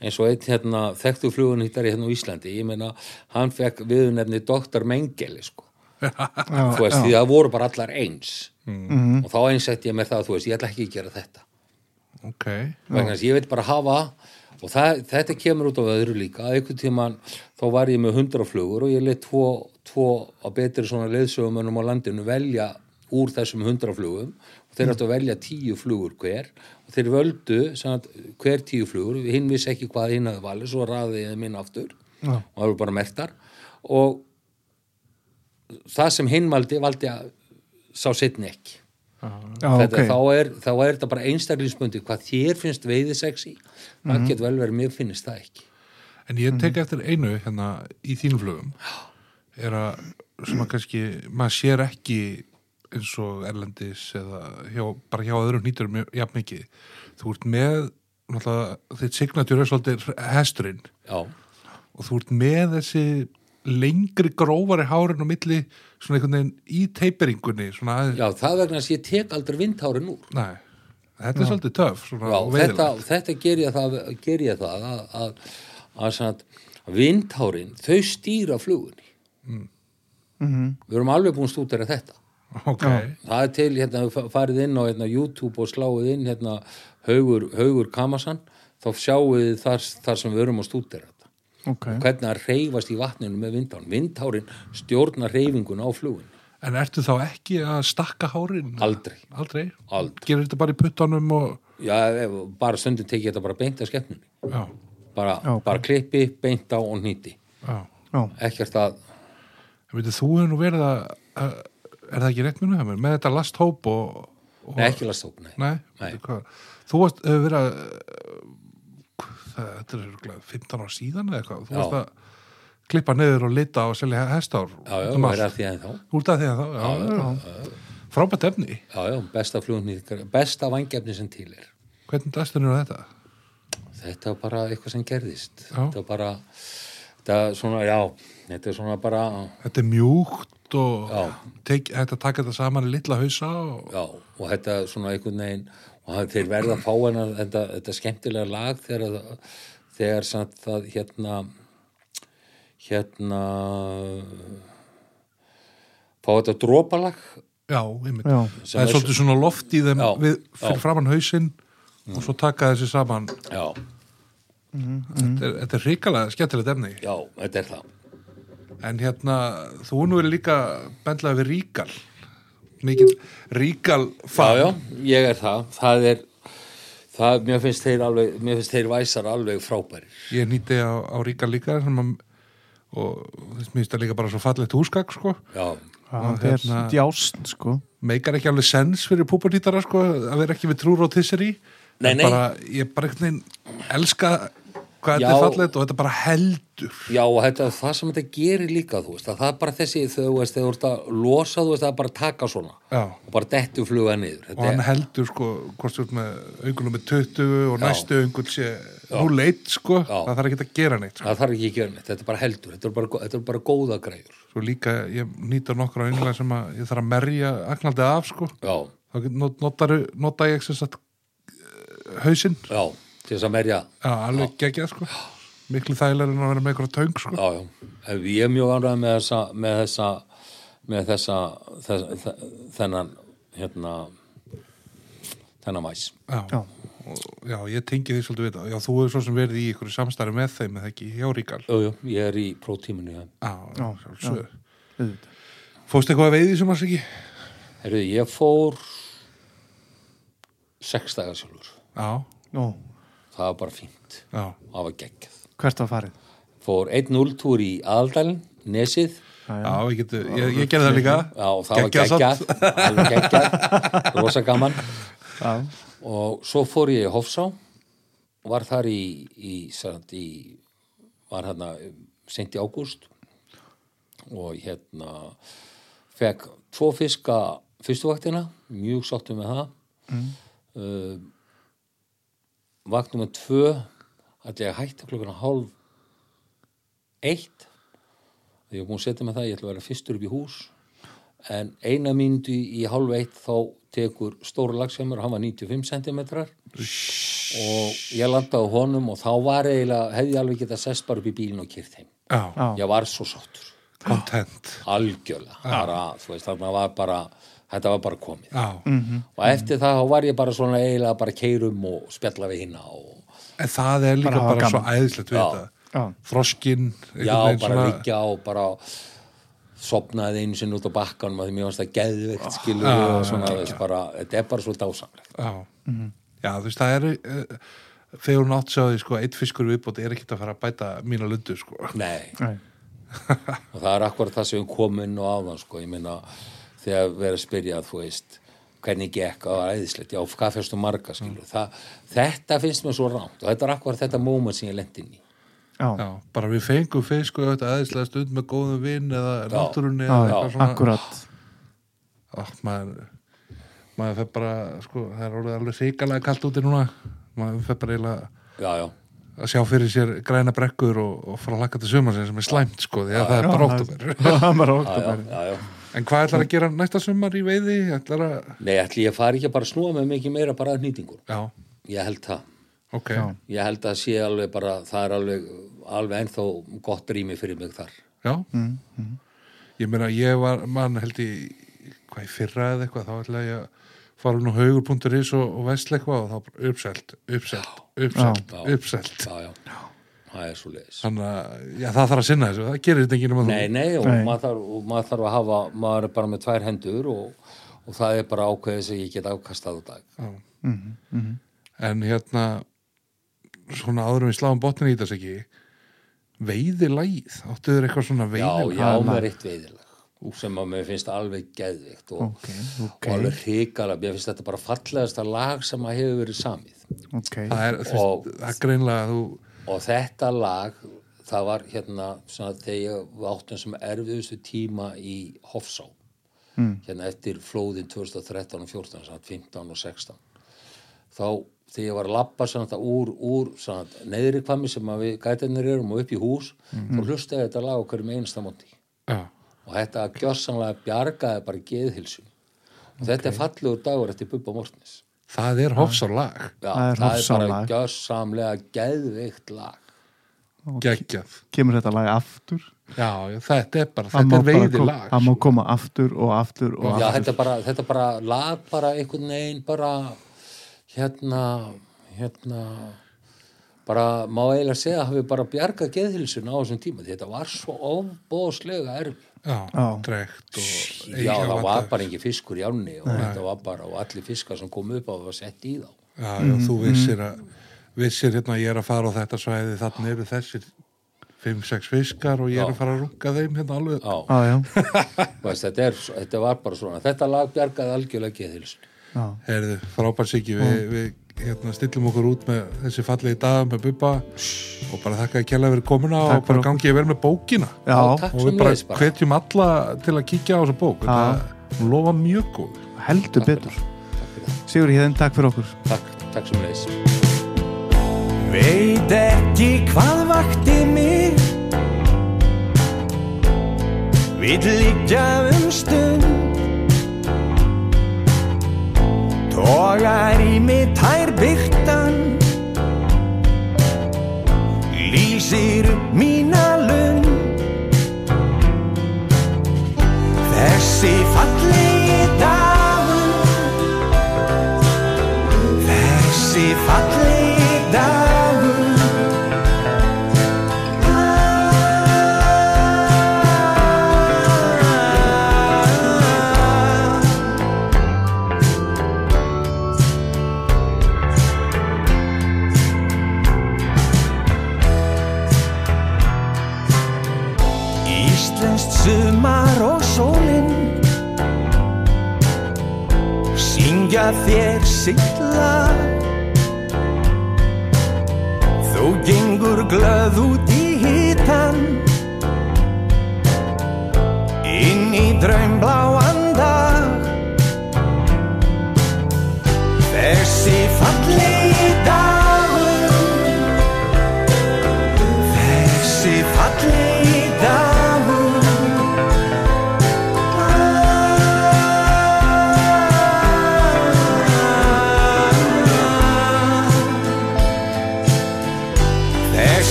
eins og einn hérna þekktu flugun hittari hérna á Íslandi. Ég meina, hann fekk viðunefni Dr. Mengele sko. Þú veist, því það voru bara allar eins. Og þá einsætti ég mér það, þú veist, ég ætla ekki að gera þetta. Ok. Vegna þess að ég vil bara hafa og það, þetta kemur út á öðru líka. Að einhvern tíman þá var ég með hundra flugur og ég leitt tvo, tvo að betri svona leiðsögumönnum á landinu velja úr þessum hundra flugum. Og þeir áttu að velja tíu flugur hver. Og þeir völdu sagt, hver tíu flugur, hinn vissi ekki hvað hinn hafði valið, svo raði ég þeim inn aftur. Já. og það eru bara mertar og það sem hinn valdi, valdi að sá setni ekki Já, þetta, ok. þá, er, þá er þetta bara einstaklingsbundi hvað þér finnst veiðisexi það getur vel verið, mér finnst það ekki. En ég tek eftir einu hérna í þínum flugum. Er að svona kannski, maður sér ekki eins og erlendis eða hjá, bara hjá öðrum nýtur jafn mikið. Þú ert með þitt signatúr er svolítið hesturinn. Já, og þú ert með þessi lengri grófari hárin á milli svona einhvern veginn í teiperingunni já, það vegna að ég tek aldrei vindhárin úr. Nei, þetta er svolítið töf svona, já, og þetta, þetta ger ég það, ger ég það að, að, að, að, að vindhárin þau stýra flugunni. Mhm. við erum alveg búin stútera þetta. Ok, það er til, hérna, við farið inn á hérna, YouTube og sláið inn hérna, haugur, haugur Kamasan þá sjáum við þar, þar sem við erum að stútera þetta Ok. hvernig það reyfast í vatninu með vindhárin vindhárin stjórnar reyfingun á flugun en ertu þá ekki að stakka hárin? aldrei, Aldrei? aldrei Gerir þetta bara í puttanum og já, bara stundum tekið þetta bara beint að skemmnunni já, bara, Já, ok. bara klippi, beint á og nýti já Já. ekkert að Ég veit, þú hefur nú verið að, að er það ekki rétt munu hefur, með þetta last hóp og, og Nei, ekki lastók, nei. Nei, Nei. Hvað, þú hefur verið að þetta er örugglega 15 ára síðan eða eitthvað, þú varst að klippa niður og lita og selja hestár Já, já, um er að því að þá. Þú ert að því að þá, já, já, já. frábært efni Já, já, besta flugun, besta vangjefni sem til er. hvernig dastunir á þetta? Þetta var bara eitthvað sem gerðist. Þetta var bara, þetta er svona, já, þetta er svona bara, Þetta er mjúkt og tek, þetta taka þetta saman í litla hausa og, já, og þetta er svona einhvern veginn, og það- þeir verða að fá hennar, þetta, þetta skemmtilega lag þegar, þegar samt það hérna, hérna, fá þetta drópalag, já, einmitt Já. það er svolítið svona loft í þeim Já, við, fyrir já. framann hausinn og svo taka þessi saman já, þetta, er, þetta er hrikalega skemmtilegt efni já, þetta er það. En hérna, þú nú er líka bendlaði við Ríkal mikið Ríkal Já, fan já, ég er það. Það er, það, mér finnst þeir alveg, mér finnst þeir væsar alveg frábærir. Ég nýtti á, á Ríkal líka sem að, og þess minnst það líka bara svo fallegt húsgagn sko Já, Já, þetta er hérna- djást, sko. meikar ekki alveg sens fyrir púparnýtara sko að vera ekki við trúr og tisseri Nei, En nei. bara, ég bara einhvern veginn elska hvað þetta er fallegt og þetta bara heldur já, og þetta, það sem þetta gerir líka, veist, að það er bara þessi, þegar þú veist, þegar þú ert að losa, þú veist, það er bara að taka svona Já. og bara dettu fluga niður. og Þetta hann er, heldur sko hvort þú ert með augunum með 20 og Já. næstu augun sé nú leitt sko, Já. það þarf ekki að gera neitt sko. það þarf ekki að gera neitt, þetta er bara heldur, þetta er bara, þetta er bara góða græjur. Svo líka, ég nýta nokkur á ynglega sem að ég þarf að merja agnaldið af, sko. Já, Þá not- notar, nota ég hausinn, já, til þess að merja, já, alveg geggjað, sko. Miklu þægilega en að vera með eitthvað töng, sko. já, já, Ef ég er mjög ánræð með þessa, með þessa, með þessa, þessa þennan, hérna, þennan væs. Já. Já. Og, já, ég tengi því svolítið við það. Já, þú hefur svo sem verið í ykkur samstarfi með þeim, eða ekki, hjá Ríkal. Jú, jú, ég er í prótíminu, já. Já, Já, sjálfsögðu. Auðvitað. Fórst eitthvað að veiði sem að sig ekki? Herru, ég fór sex dagar sjálfur. Já, Nú, Það var bara fínt. já. Það var geggjað. hvert var farið? Fór 1-0 túr í Aðaldalinn, Nesið, Já, ég, get, ég, ég gerði það líka Já, það var Geggjað geggjað, samt. alveg geggjað, rosa gaman. Já, Og svo fór ég í Hofsá, var þar í, í, sagt, í var hérna sent í ágúst og hérna fekk tvo fiska fyrstu vaktina, mjög sáttum með það. Mm. Uh, vaknum með tvö, allir að hætta klukkuna hálf eitt. Ég var búin að setja með það, ég ætla að vera fyrstur upp í hús. En eina mínútu í hálf eitt þá tekur stóra lagsheimur, hann var 95 cm og ég landaði á honum og þá var eiginlega, hefði ég alveg getað sest bara upp í bílinn og kýrt heim. Já, já, ég var svo sáttur, content. Algjörlega. Bara, þú veist, þarna var bara þetta var bara komið. Já, og eftir það þá var ég bara svona eiginlega bara keirum og spjalla við hinna og en það er líka Bara bara, svo æðislegt við þetta. Þroskinn já, bara liggja og bara sopnaði einu sinni út á bakkanum að því mér varst það geðveikt skilur Já, og svona, þú veist, bara, þetta er bara svo dásamlegt. Já, já þú veist, það er uh, þegar hún átt sjáði, sko, eitt fiskur viðbót er ekkert að fara að bæta mína lundu, sko. Nei, nei, og það er akkurat það sem við komum inn og áðan sko, ég meina þegar verið að spyrja þú veist hvernig gekk, var æðislegt, já, hvað fyrstu marga skilur, það, þetta finnst mér svo rámt og þetta er akkurat þetta moment sem ég lendi inn í. Já, Já, bara við fengum fisk og þetta aðeinslega stund með góðum vinn eða náttúrunni já, eða já, eitthvað svona. akkurat. Ó, maður, maður fer bara, sko, það er orðið alveg hrikalega kalt úti núna. Maður fer bara eiginlega já, já, að sjá fyrir sér græna brekkur og, og fara að laka til sumar sem er slæmt, sko, því að það er bara oktober Það er bara já, En hvað ætlar að gera næsta sumar í veiði? Ætlar að, Nei, ætli ég fari ekki að bara snúa með mikið meira bara að nýtingur já, ég held það, ok. Já. ég held að sé alveg bara, það er alveg alveg ennþá gott rými fyrir mig þar. Já, ég meina ég var, mann held í hvað í fyrra eða eitthvað, þá ætla ég að fara nú haugur.is og, og vestla eitthvað og þá bara uppselt, uppselt, uppselt, Já. uppselt. Já, já, það er svo leiðis Þannig að, já, það þarf að sinna þessu, það gerir þetta ekki nema Nei, nei, og, Nei. Maður, þarf, og maður þarf að hafa, maður er bara með tvær hendur og, og það er bara ákveðið sem ég get afkastað á dag. þú En hérna svona áður en við sláum botnin í þess ekki veiði lægið, áttu þér eitthvað svona Já, veiði ég á mér eitt veiðilag sem að mér finnst alveg geðvikt og, Ok, ok. og alveg hrikalega, mér finnst þetta bara fallegasta lag sem að hefur verið samið. ok, það er, þú Og- það er greinlega að þú, Og þetta lag, það var hérna svona þegar ég áttum sem erfiðustu tíma í Hofsá, hérna eftir flóðin 2013 og 14, svona 15 og 16. Þá þegar ég var að labba svona þetta úr, úr svona neðri kvami sem að við gætarnir erum og upp í hús, þá hlustaði þetta lag okkur með einasta móti. já, Og þetta gjörsamlega bjargaði bara geðhilsun. Og þetta er fallegur dagur eftir Bubba Mortnis. Það er hofsar lag. Já, Það er það er bara lag. gjörsamlega geðveikt lag. geggjað. kemur þetta lag aftur? Já, já, þetta er bara, þetta er veiði kom- lag það má koma aftur og aftur og Já, aftur. þetta er bara, þetta er bara lag bara einhvern veginn bara hérna, hérna bara má eiginlega segja að hafi bara bjargað geðhilsun á þessum tíma því þetta var svo ofbóðslega erfi Já, Já. trekt og Já, það var bara engin fiskur í ánni og þetta var bara, og allir fiskar sem kom upp á það var sett í þá. Já, já, þú vissir að vissir hérna að ég er að fara á þetta svæði þannig eru þessir 5-6 fiskar og ég er Já. að fara að runga þeim hérna alveg. Já, Já, já, þú veist, þetta, er, þetta var bara svona þetta lag bjargaði algjörlega geðhilsun já, Herðu, frábært sikki, við, við hérna, stillum okkur út með þessi fallegi dag með bubba og bara þakka að kjalla verið komuna Takk og bara gangi ég vel með bókina. Já, takk og við bara hvetjum alla til að kíkja á þessa bók. Þetta hún lofa mjög góð heldur betur. Sigur Híðin, takk fyrir okkur. Takk, takk sem leiðis Veit ekki hvað vakti mig. Vill liggja um stund Tógar í mig tær byrtan Lýsir mína lund. Þessi fallegi þér sigla. Þó gengur glöð út í hítan Inn í draumbláa